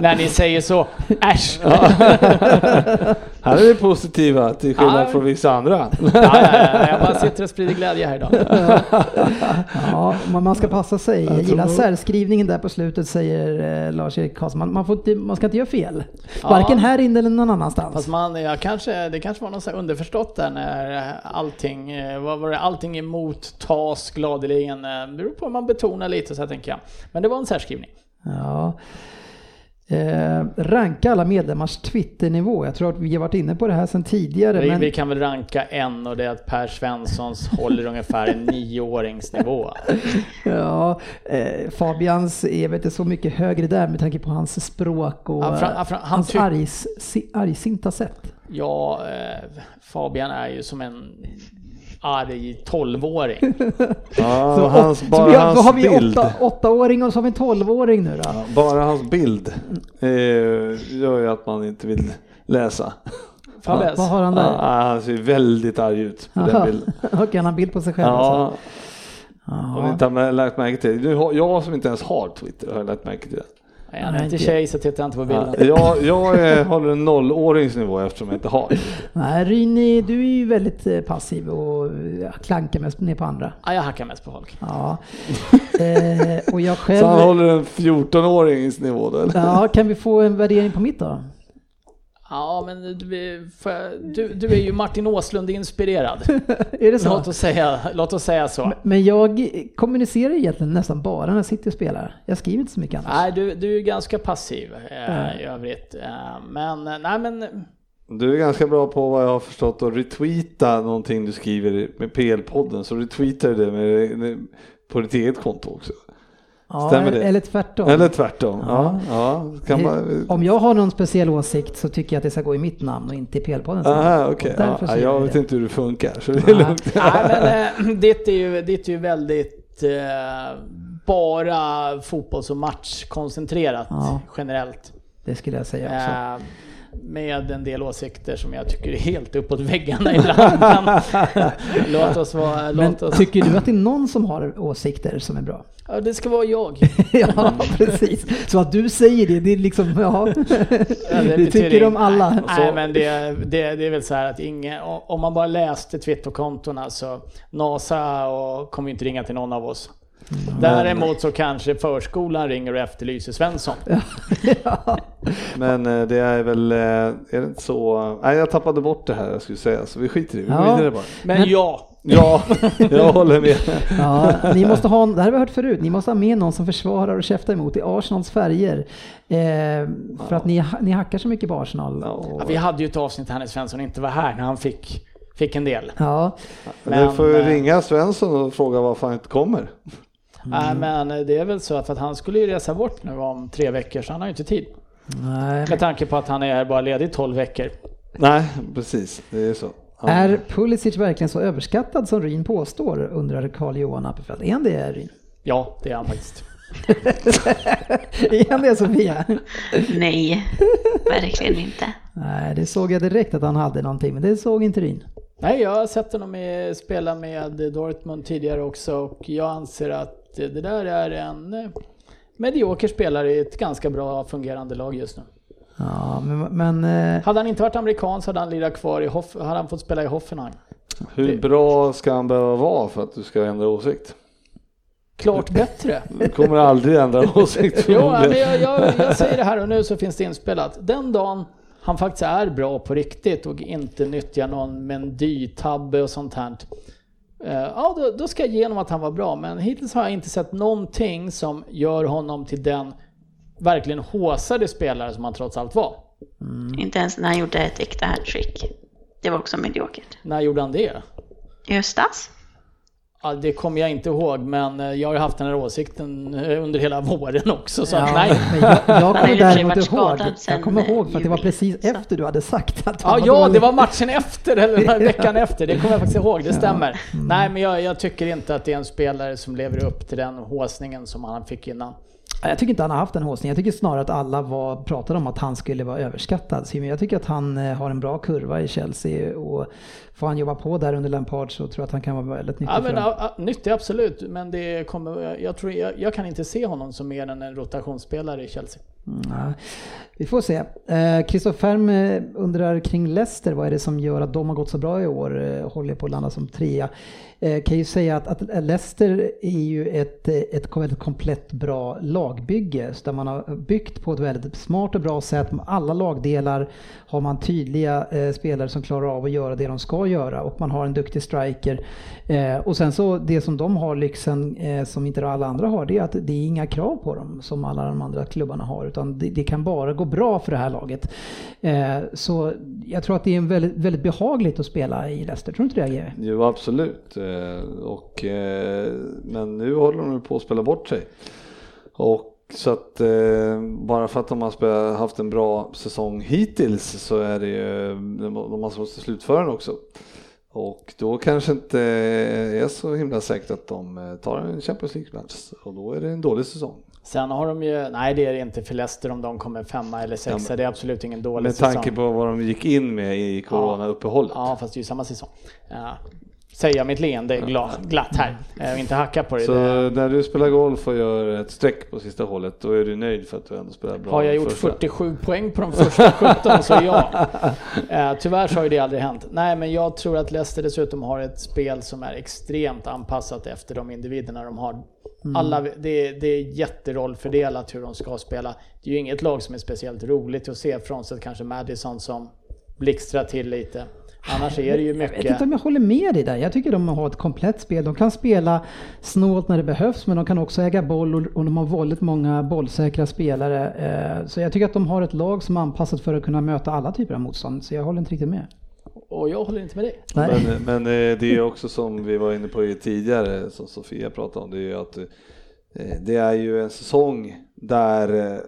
när ni säger så, äsch! [LAUGHS] Här är vi positiva till skillnad Ja. från vissa andra. Ja, ja, ja, jag bara sitter och sprider glädje här idag. ja man, ska passa sig. Jag gillar särskrivningen där på slutet säger eh, Lars-Erik Karlsson. Man, man, får inte, man ska inte göra fel. Ja. Varken här inne eller någon annanstans. Fast man, jag kanske, det kanske var något så här underförstått där när allting, eh, vad var det, allting emot tas gladeligen. eh, beror på hur man betonar lite så här tänker jag. Men det var en särskrivning. Ja. Eh, ranka alla medlemmars Twitter-nivå. Jag tror att vi har varit inne på det här sedan tidigare. Vi, men... vi kan väl ranka en och det är att Per Svenssons håller ungefär en nioåringsnivå. [LAUGHS] Ja, eh, Fabians är väl inte så mycket högre där med tanke på hans språk och Ja, fram- eh, fram- han hans args, si- argsinta sätt. Ja, eh, Fabian är ju som en arg tolvåring. [LAUGHS] Ja, Så, hans, så bara vi har, hans då har vi bild. åtta, åttaåring och så har vi en tolvåring nu då. Bara hans bild eh, gör ju att man inte vill läsa. Fabes. Vad har han där? han ser väldigt arg ut på den Jaha. bilden. [LAUGHS] Okej, han har en bild på sig själv alltså. Ja, om ni inte har lagt märke till det. Jag som inte ens har Twitter har lagt märke till det. Nej, han är inte tjej så tittar jag inte på bilden. Ja, jag jag eh, håller en nollåringsnivå eftersom jag inte har. Nej, Rini, du är ju väldigt eh, passiv och klankar mest ner på andra. Ja, jag hackar mest på folk. Ja. [LAUGHS] Eh, och jag Så han själv... håller en 14-åringsnivå då eller? Ja, kan vi få en värdering på mitt då? Ja, men du, du, du är ju Martin Åslund inspirerad. [LAUGHS] Är det så? Låt oss säga, låt oss säga så. Men jag kommunicerar egentligen nästan bara när jag sitter och spelar. Jag skriver inte så mycket annars. Nej, du, du är ganska passiv eh, i övrigt. Eh, men, eh, nej men, Du är ganska bra på vad jag har förstått att retweeta någonting du skriver med PL-podden. Så retweetar du det med, med, på ditt eget konto också. Ja, stämmer det? Eller tvärtom. Eller tvärtom. Ja, ja. Kan man, Om jag har någon speciell åsikt så tycker jag att det ska gå i mitt namn och inte i PL-poddens namn. Därför så Ja, jag vet det. inte hur det funkar så det är lugnt. [LAUGHS] nej, men eh, [LAUGHS] ditt, är ju, ditt är ju väldigt eh, bara fotbolls och matchkoncentrerat Ja. generellt. Det skulle jag säga också. Eh, med en del åsikter som jag tycker är helt uppåt väggarna ibland. [LAUGHS] Låt oss vara... Låt oss, tycker du att det är någon som har åsikter som är bra? ja, det ska vara jag. [LAUGHS] ja, precis. Så att du säger det, det är liksom, ja. Ja, det tycker de alla. Nej, nej men det, det, det är väl så här att ingen, om man bara läste Twitterkontona så NASA och kommer ju inte ringa till någon av oss. Däremot så kanske förskolan ringer och efterlyser Svensson. [LAUGHS] ja. Men eh, det är väl, eh, är det inte så, nej jag tappade bort det här jag skulle säga så vi skiter i det, vi går Ja. vidare bara. Men ja, Ja, [LAUGHS] jag håller med. Ja, ni måste ha, det här har vi hört förut, ni måste ha med någon som försvarar och käftar emot i Arsenals färger. Eh, för att ni, ni hackar så mycket på Arsenal. Ja. Och, Ja, vi hade ju ett avsnitt här när Svensson inte var här, när han fick, fick en del. ja, Men, du får ju eh, ringa Svensson och fråga varför han inte kommer. Nej, men det är väl så att, för att han skulle ju resa bort nu om tre veckor, så han har ju inte tid. nej. Med tanke på att han är bara ledig 12 veckor. Nej, precis, det är så. Ja. Är Pulisic verkligen så överskattad som Ryn påstår, undrar Carl-Johan Appelfelt. Är han det, Ryn? Ja, det är han faktiskt. [LAUGHS] är han det, Sofia? Nej, verkligen inte. Nej, det såg jag direkt att han hade någonting, men det såg inte Ryn. Nej, jag har sett honom i, spela med Dortmund tidigare också och jag anser att det där är en eh, medioker spelare i ett ganska bra fungerande lag just nu. Ja, men, men eh, Hade han inte varit amerikan så hade han lirat kvar i Hoff, hade han fått spela i Hoffenheim. Hur bra ska han behöva vara för att du ska ändra åsikt? Klart bättre. Du kommer aldrig ändra [LAUGHS] åsikt Jo, men jag, jag, jag säger det här och nu så finns det inspelat. Den dagen han faktiskt är bra på riktigt och inte nyttjar någon Mendy-tabbe och sånt här. Eh, Ja, då, då ska jag ge honom att han var bra. Men hittills har jag inte sett någonting som gör honom till den verkligen håsade spelare som han trots allt var. Inte ens när han gjorde ett äkta hattrick. Det var också mediokert. När gjorde han det? I höstas? Ja, det kommer jag inte ihåg, men eh, jag har ju haft den här åsikten eh, under hela [LAUGHS] våren också. Så att, ja, nej. men jag, jag har kommer däremot ihåg, jag kommer ihåg för att det var juli, precis så. efter du hade sagt att Ja, ja, det var matchen efter eller [LAUGHS] veckan efter. Det kommer jag faktiskt ihåg, det stämmer. Nej, men jag, jag tycker inte att det är en spelare som lever upp till den håsningen som han fick innan. Jag tycker inte han har haft en håsning. Jag tycker snarare att alla var, pratade om att han skulle vara överskattad. Så Jag tycker att han eh, har en bra kurva i Chelsea och får han jobba på där under Lampard så tror jag att han kan vara väldigt nyttig Ja, men, ja, nyttig absolut, men det kommer, jag, tror, jag, jag kan inte se honom som mer än en rotationsspelare i Chelsea. Mm. Vi får se. Kristoffer Färm eh, undrar kring Leicester, vad är det som gör att de har gått så bra i år? Eh, Håller på att landa som trea. Eh, Kan ju säga att, att Leicester är ju ett, eh, ett väldigt komplett bra lagbygge. Så där man har byggt på ett väldigt smart och bra sätt. Med alla lagdelar har man tydliga eh, spelare som klarar av att göra det de ska göra och man har en duktig striker. Eh, och sen så det som de har lyxen eh, som inte alla andra har det är att det är inga krav på dem som alla de andra klubbarna har utan det, det kan bara gå bra för det här laget. Eh, så jag tror att det är en väldigt, väldigt behagligt att spela i Leicester, tror du inte det GW? Jo, absolut. Eh, Och, eh, men nu håller de på att spela bort sig. Och så att eh, bara för att de har haft en bra säsong hittills så är det ju, de måste slutföra den också. Och då kanske inte är så himla säkert att de eh, tar en Champions League-plats och då är det en dålig säsong. Sen har de ju, nej det är det inte för Leicester om de kommer femma eller sexa, Ja, det är absolut ingen dålig Med säsong. tanke på vad de gick in med i coronauppehållet. Ja, fast det är ju samma säsong. Ja. Säger jag mitt leende gla, glatt här. Jag vill inte hacka på det. Så när du spelar golf och gör ett streck på sista hålet, då är du nöjd för att du ändå spelar bra? Har jag gjort första? 47 poäng på de första [LAUGHS] 17 så ja. Eh, tyvärr så har ju det aldrig hänt. Nej, men jag tror att Leicester dessutom har ett spel som är extremt anpassat efter de individerna de har. Alla, det, det är jätterollfördelat hur de ska spela. Det är ju inget lag som är speciellt roligt att se, frånsett kanske Madison som blixtrar till lite. Annars är det ju Jag vet mycket... inte om jag håller med dig där. Jag tycker de har ett komplett spel. De kan spela snålt när det behövs men de kan också äga boll och de har väldigt många bollsäkra spelare. Eh, Så jag tycker att de har ett lag som är anpassat för att kunna möta alla typer av motstånd. Så jag håller inte riktigt med. Och jag håller inte med dig. Men, men eh, det är också som vi var inne på i tidigare, som Sofia pratade om, det är ju att eh, det är ju en säsong där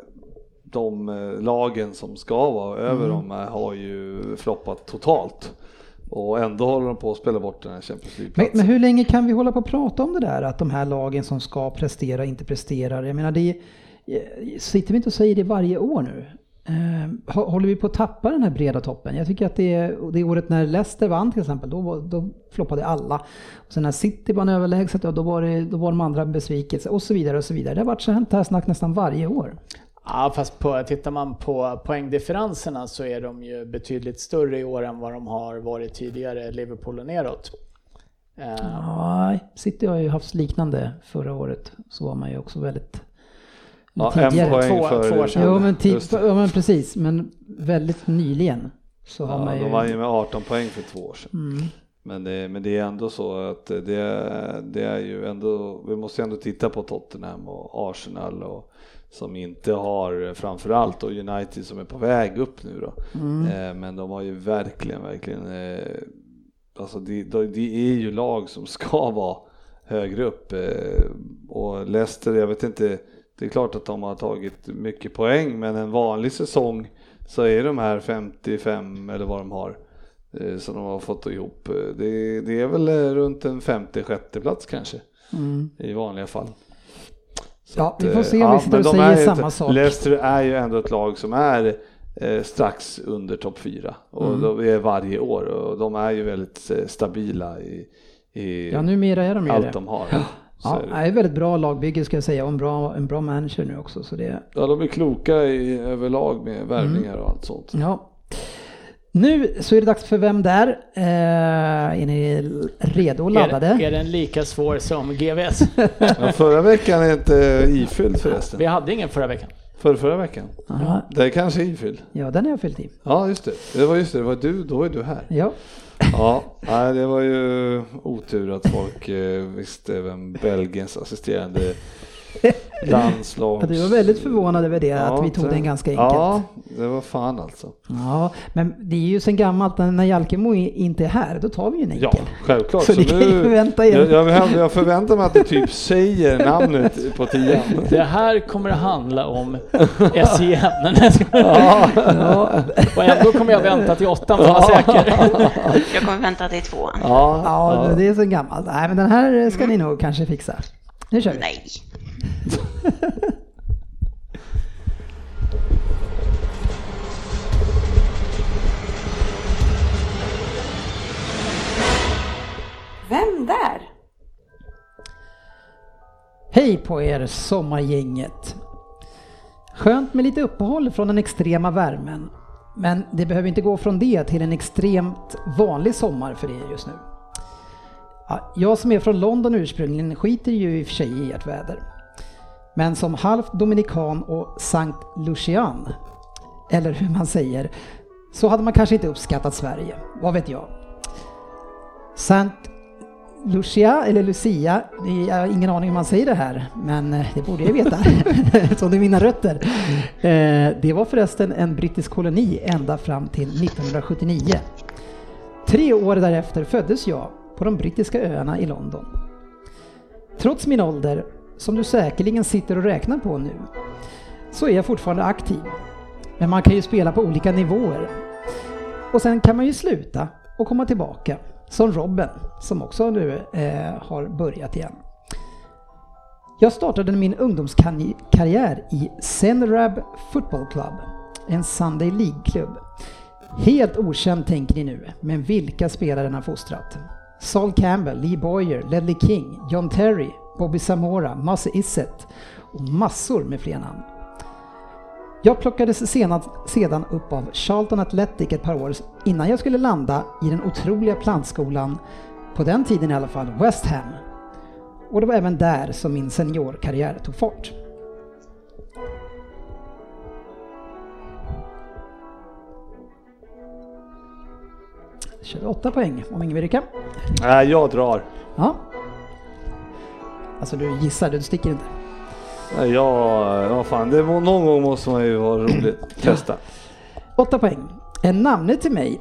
de eh, lagen som ska vara över dem eh, har ju floppat totalt. Och ändå håller de på att spela bort den här Champions Men, League-platsen. men hur länge kan vi hålla på och prata om det där? Att de här lagen som ska prestera inte presterar. Jag menar, det eh, sitter vi inte och säger det varje år nu? Eh, hå- håller vi på att tappa den här breda toppen? Jag tycker att det, det året när Leicester vann till exempel, då, då floppade alla. Och sen när City vann överlägset, då, var det, då var de andra besvikelse och så vidare och så vidare. Det har varit så här snack nästan varje år. Ja, fast på, tittar man på poängdifferenserna så är de ju betydligt större i år än vad de har varit tidigare, Liverpool och neråt. Eh, Ja, City har ju haft liknande förra året. Så var man ju också väldigt... Ja, en tidigare. poäng Två- för... två år sedan. Jo men, ja, men precis, men väldigt nyligen. Så har Ja, man ju... de vann ju med 18 poäng för två år sedan. Mm. Men det, men det är ändå så att det, är- det är ju ändå, vi måste ändå titta på Tottenham och Arsenal och som inte har framförallt och United som är på väg upp nu då. Mm. Eh, men de har ju verkligen, verkligen, eh, alltså det, de, är ju lag som ska [LAUGHS] vara högre upp eh, och Leicester, jag vet inte, det är klart att de har tagit mycket poäng men en vanlig säsong så är de här 55 eller vad de har eh, som de har fått ihop. eh, Det, det är väl eh, runt en 50-60 plats kanske Mm. i vanliga fall. Ja, att, vi får eh, se om vi sitter och säger samma ett- sak. Leicester är ju ändå ett lag som är eh, strax under topp 4 och Mm. de är varje år och de är ju väldigt eh, stabila i, i Ja, numera är de allt det. de har. Ja, det. är väldigt bra lagbygge ska jag säga och en bra, en bra manager nu också. Så det, ja, de är kloka i, överlag med värvningar och allt sånt. ja. Nu så är det dags för Vem där? Eh, är ni redo och laddade? är, är den lika svår som GVS? [LAUGHS] Ja, förra veckan är inte ifylld förresten. Vi hade ingen förra veckan. För förra veckan. Aha. Det är kanske ifylld. Ja, den har jag fyllt i. Ja, just det. Det var just det, det var du, då är du här. Ja. Ja, nej, det var ju otur att folk eh, visste vem Belgiens assisterande landslags... Ja, Du var väldigt förvånad över det, att vi tog så- den ganska enkelt. Ja, det var fan alltså. Ja, men det är ju sen gammalt när Jalkemo inte är här, då tar vi ju en enkel. Ja, självklart. Så ni kan ju förvänta er. Jag, jag, jag förväntar mig att du typ säger namnet på tian. Det här kommer att handla om SJM. [LAUGHS] Skojar. Ja, [LAUGHS] Och ändå kommer jag vänta till åttan för att vara säker. [LAUGHS] Jag kommer vänta till tvåan. ja, Ja, ja. det är sen gammalt. Nej, men den här ska ni nog kanske fixa. Nu kör vi. Nej. Vem där? Hej på er sommargänget! Skönt med lite uppehåll från den extrema värmen. Men det behöver inte gå från det till en extremt vanlig sommar för er just nu. Ja, jag som är från London ursprungligen skiter ju i och för sig i ert väder. Men som halvt dominikan och Sankt Lucian, eller hur man säger, så hade man kanske inte uppskattat Sverige. Vad vet jag? Sankt Lucia, eller Lucia, jag har ingen aning hur man säger det här, men eh, det borde jag veta [LAUGHS] eftersom det är mina rötter. Eh, det var förresten en brittisk koloni ända fram till 1979. Tre år därefter föddes jag på de brittiska öarna i London. Trots min ålder, som du säkerligen sitter och räknar på nu, så är jag fortfarande aktiv. Men man kan ju spela på olika nivåer. Och sen kan man ju sluta och komma tillbaka. Som Robben, som också nu eh, har börjat igen. Jag startade min ungdomskarriär i Senrab Football Club, en Sunday League-klubb. Helt okänd tänker ni nu, men vilka spelare den har fostrat. Saul Campbell, Lee Boyer, Ledley King, John Terry, Bobby Samora, Masse Isset och massor med fler namn. Jag plockades senast, sedan upp av Charlton Athletic ett par år innan jag skulle landa i den otroliga plantskolan, på den tiden i alla fall, West Ham. Och det var även där som min seniorkarriär tog fart. Körde åtta poäng om ingen vill rycka. Nej, jag drar. Ja. Alltså du gissar, du sticker inte. Ja fan, det var, någon gång måste man ju vara roligt. [CLEARS THROAT] Testa. Åtta poäng. En namne till mig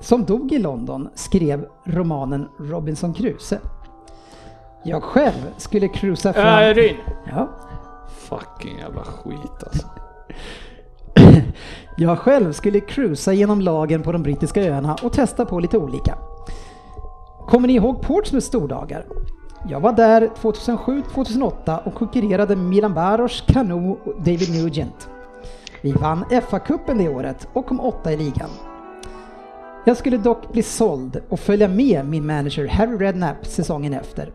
som dog i London skrev romanen Robinson Crusoe. Jag själv skulle cruisa fram... Äh, Ryn. Ja. Fucking jävla skit alltså. [CLEARS THROAT] Jag själv skulle cruisa genom lagen på de brittiska öarna och testa på lite olika. Kommer ni ihåg Portsmouths stordagar? Jag var där 2007-2008 och konkurrerade med Milan Baros, Kanu och David Nugent. Vi vann FA-cupen det året och kom åtta i ligan. Jag skulle dock bli såld och följa med min manager Harry Redknapp säsongen efter.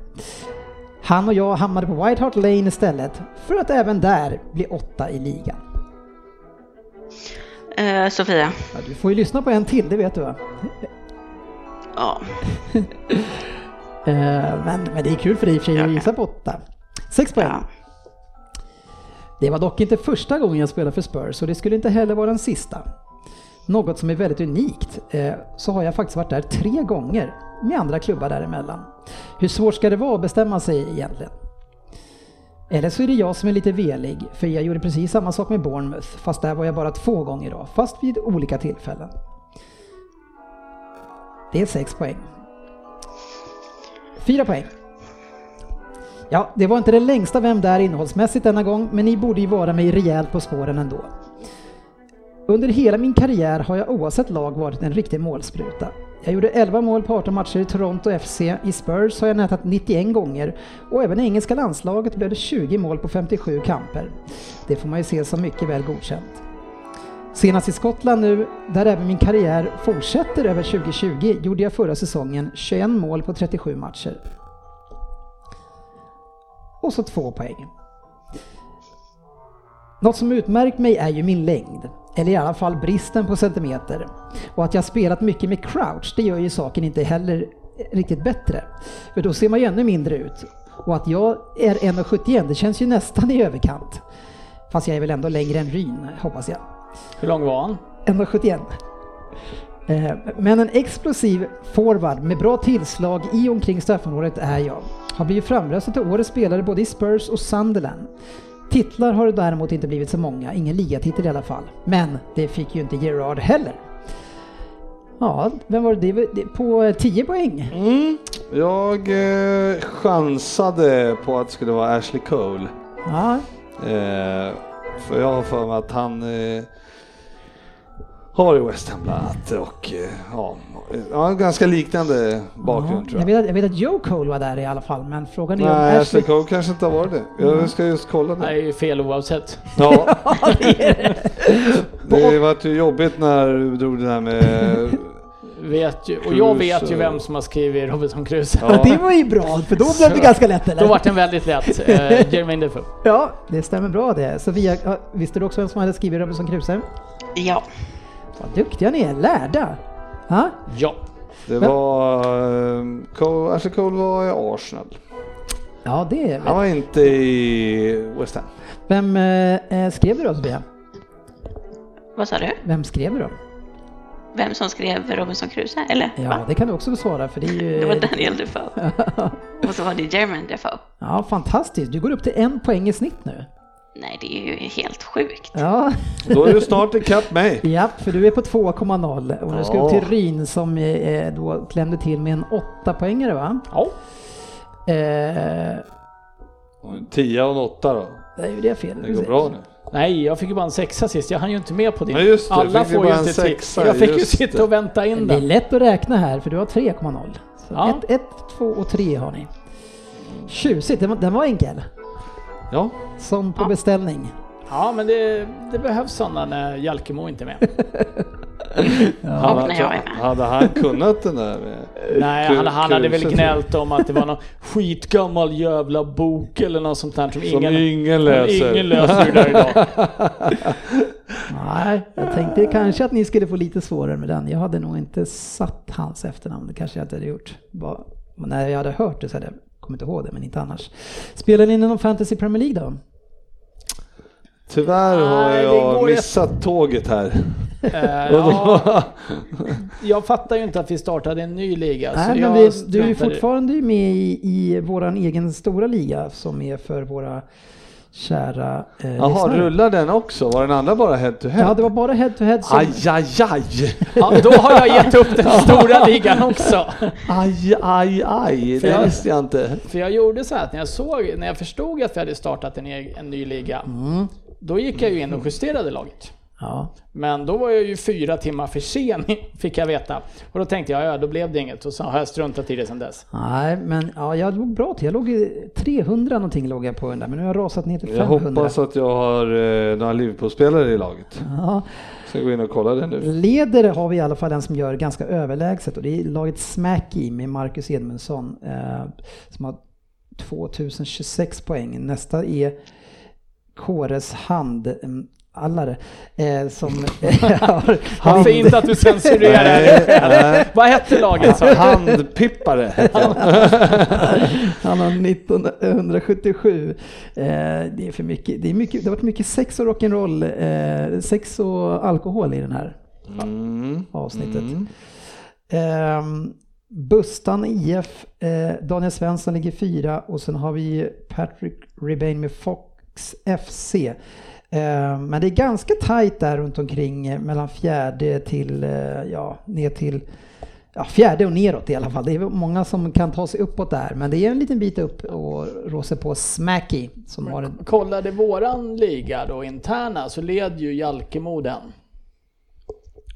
Han och jag hamnade på White Hart Lane istället för att även där bli åtta i ligan. Eh, Sofia. Ja, du får ju lyssna på en till, det vet du va? Ja. [LAUGHS] Eh, men, men det är kul för dig i och för sig att gissa på åtta. Sex poäng. Ja. Det var dock inte första gången jag spelade för Spurs och det skulle inte heller vara den sista. Något som är väldigt unikt eh, så har jag faktiskt varit där tre gånger med andra klubbar däremellan. Hur svårt ska det vara att bestämma sig egentligen? Eller så är det jag som är lite velig, för jag gjorde precis samma sak med Bournemouth, fast där var jag bara två gånger då, fast vid olika tillfällen. Det är sex poäng. Fyra poäng. Ja, det var inte det längsta Vem där innehållsmässigt denna gång, men ni borde ju vara mig rejält på spåren ändå. Under hela min karriär har jag oavsett lag varit en riktig målspruta. Jag gjorde 11 mål på 18 matcher i Toronto FC. I Spurs har jag nätat 91 gånger och även i engelska landslaget blev det 20 mål på 57 kamper. Det får man ju se som mycket väl godkänt. Senast i Skottland nu, där även min karriär fortsätter över 2020, gjorde jag förra säsongen 21 mål på 37 matcher. Och så två poäng. Något som utmärkt mig är ju min längd, eller i alla fall bristen på centimeter. Och att jag spelat mycket med crouch, det gör ju saken inte heller riktigt bättre. För då ser man ju ännu mindre ut. Och att jag är 1,71 det känns ju nästan i överkant. Fast jag är väl ändå längre än Ryn, hoppas jag. Hur lång var han? 1,71. Eh, Men en explosiv forward med bra tillslag i och omkring straffområdet är jag. Har blivit framröstad till årets spelare både i Spurs och Sunderland. Titlar har det däremot inte blivit så många, ingen ligatitel i alla fall. Men det fick ju inte Gerard heller. Ja, vem var det? På 10 poäng. Mm. Jag eh, chansade på att det skulle vara Ashley Cole. Ja, Eh, för jag har för mig att han eh, har varit i West Ham bland annat och eh, ja, ja, ganska liknande bakgrund ja. tror Jag, jag. vet, att- jag vet att Joe Cole var där i alla fall, men frågan är om Nej, Ashley... Ashley Cole kanske inte har varit det. Jag ska just kolla Det [LAUGHS] är det. ju fel oavsett. Ja, det var ju jobbigt när du drog det där med... [LAUGHS] Vet ju, och jag vet ju vem som har skrivit Robinson Crusoe. Ja, det var ju [LAUGHS] bra, för då blev det ganska lätt eller? Då vart den väldigt lätt. [LAUGHS] Eh, Jermaine Defoe. Ja, det stämmer bra det. Sofia, visste du också vem som hade skrivit Robinson Crusoe? Ja. Vad duktiga ni är, lärda! Ha? Ja. Det var... eh, Cole, Ashley Cole var i Arsenal. Ja, det är Han var inte i West Ham. Vem eh, eh, skrev du då Sofia? Vad sa du? Vem skrev du då? Vem som skrev Robinson Crusoe? Eller? Ja, Va? det kan du också svara för det är ju... [LAUGHS] Det var Daniel Defoe. [LAUGHS] Och så var det Jermaine Defoe. Ja, fantastiskt. Du går upp till en poäng i snitt nu. Nej, det är ju helt sjukt. Ja, Då är du snart ikapp mig. [LAUGHS] ja för du är på 2,0 och nu ska Ja. upp till Ryn som då klämde till med en 8 poängare va? ja. Eh, Och en Tia och en åtta då. gjorde jag fel. Det går bra nu. Nej, jag fick ju bara en sexa sist. Jag hann ju inte med på din. Nej, just det. Alla Fick får ju inte sexa, Jag fick ju sitta det. och vänta in Det är den. lätt att räkna här för du har 3,0. Så Ja. 1, 2 och 3 har ni. Tjusigt, den var, den var enkel. Ja, Som på Ja. beställning. Ja, men det, det behövs sådana när Jalkemo inte är med. [LAUGHS] hade, Och när jag är med. hade han kunnat den där? med- Nej, han, han hade väl gnällt om att det var någon skitgammal jävla bok eller något sånt där som, Som ingen, ingen läser. ingen läser det där idag. [LAUGHS] Nej, jag tänkte kanske att ni skulle få lite svårare med den. Jag hade nog inte satt hans efternamn, det kanske jag inte hade gjort. Bara, när jag hade hört det så hade jag kommit ihåg det, men inte annars. Spelar ni någon Fantasy Premier League då? Tyvärr har jag missat tåget här. Eh, ja, jag fattar ju inte att vi startade en ny liga. så Nej, men vi, du är ju fortfarande med i, i våran egen stora liga som är för våra kära eh, Jaha, lyssnare. rullar den också? Var den andra bara head to head? Ja, det var bara head to head som... Aj, aj, aj! Ja, då har jag gett upp den stora ligan också. Aj, aj, aj! För Det jag- visste jag inte. För jag gjorde så här att när jag såg, när jag förstod att vi hade startat en, eg- en ny liga, då gick jag ju in och justerade laget. Ja. Men då var jag ju fyra timmar för sen, [LAUGHS] fick jag veta. Och då tänkte jag, ja då blev det inget. Och så har jag struntat i det sedan dess. Nej, men ja, jag låg bra till. Jag låg i 300 någonting låg jag på den där, men nu har jag rasat ner till Jag 500. hoppas att jag har eh, några Liverpool-spelare i laget. Ja. Ska gå in och kolla det nu. Leder har vi i alla fall en som gör ganska överlägset och det är laget Smacky med Marcus Edmundsson eh, som har 2026 poäng. Nästa är Kåres hand, mm, allare eh, som [LAUGHS] har, Han säger inte att du censurerar. [LAUGHS] Vad hette laget sa du? Handpippare heter [LAUGHS] han. Har 1977. Eh, det är för mycket. Det, är mycket, det har varit mycket sex och rock'n'roll, eh, sex och alkohol i den här Mm. avsnittet. Mm. Ehm, Bustan IF, eh, Daniel Svensson ligger fyra och sen har vi Patrick Rebane med Fox FC. Ehm, men det är ganska tajt där runt omkring eh, mellan fjärde till, eh, ja, ner till Ja, fjärde och neråt i alla fall. Det är många som kan ta sig uppåt där, men det är en liten bit upp och rå sig på Smacky som har en... Kollade våran liga då interna så led ju Jalkemo den.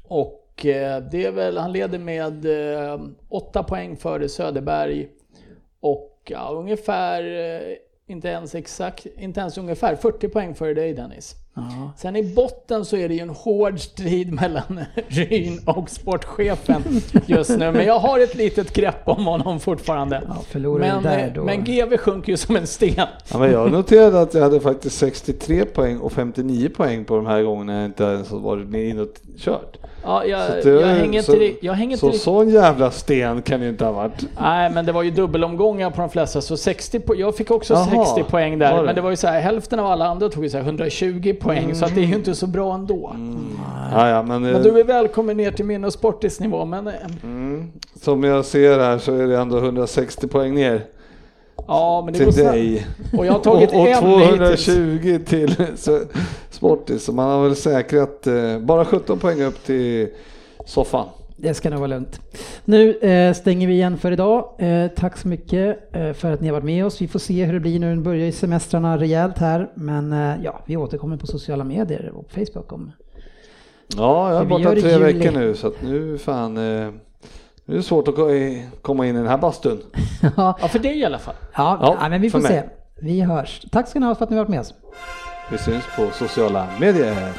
Och eh, det är väl, han leder med eh, åtta poäng före Söderberg och ja, ungefär, eh, inte ens exakt, inte ens ungefär 40 poäng före dig Dennis. Ja. Sen i botten så är det ju en hård strid mellan [LAUGHS] Ryn och sportchefen just nu. Men jag har ett litet grepp om honom fortfarande. Ja, Men, där eh, då... men GV sjunker ju som en sten. Ja, men jag noterade att jag hade faktiskt 63 poäng och 59 poäng på de här gångerna jag inte ens varit in och kört. Ja, jag, Så det- jag hänger så- inte, ri- jag hänger Så riktigt... sån jävla sten kan det ju inte ha varit. Nej, men det var ju dubbelomgångar på de flesta, så 60 po- jag fick också Jaha, 60 poäng där. det? Men det var ju så här, hälften av alla andra tog ju så här 120 poäng, så att det är ju inte så bra ändå. Ja, ja, men, Men eh, du är välkommen ner till min och sportisnivå, men eh, mm, som jag ser här så är det ändå 160 poäng ner ja, men det till dig. Och jag har tagit [LAUGHS] och, och en hittills. 220 till så, Sportis. Så man har väl säkrat eh, bara 17 poäng upp till soffan. Det ska nog vara lugnt. Nu eh, stänger vi igen för idag. Eh, tack så mycket eh, för att ni har varit med oss. Vi får se hur det blir nu. Nu börjar ju semestrarna rejält här. Men eh, ja, vi återkommer på sociala medier och på Facebook om... Ja, jag är borta tre juli. veckor nu så att nu fan eh, nu är det svårt att komma in i den här bastun. [LAUGHS] ja, Ja, för dig i alla fall. ja, Ja, ja, men vi får se. Vi hörs. Tack ska ni ha för att ni har varit med oss. Vi syns på sociala medier.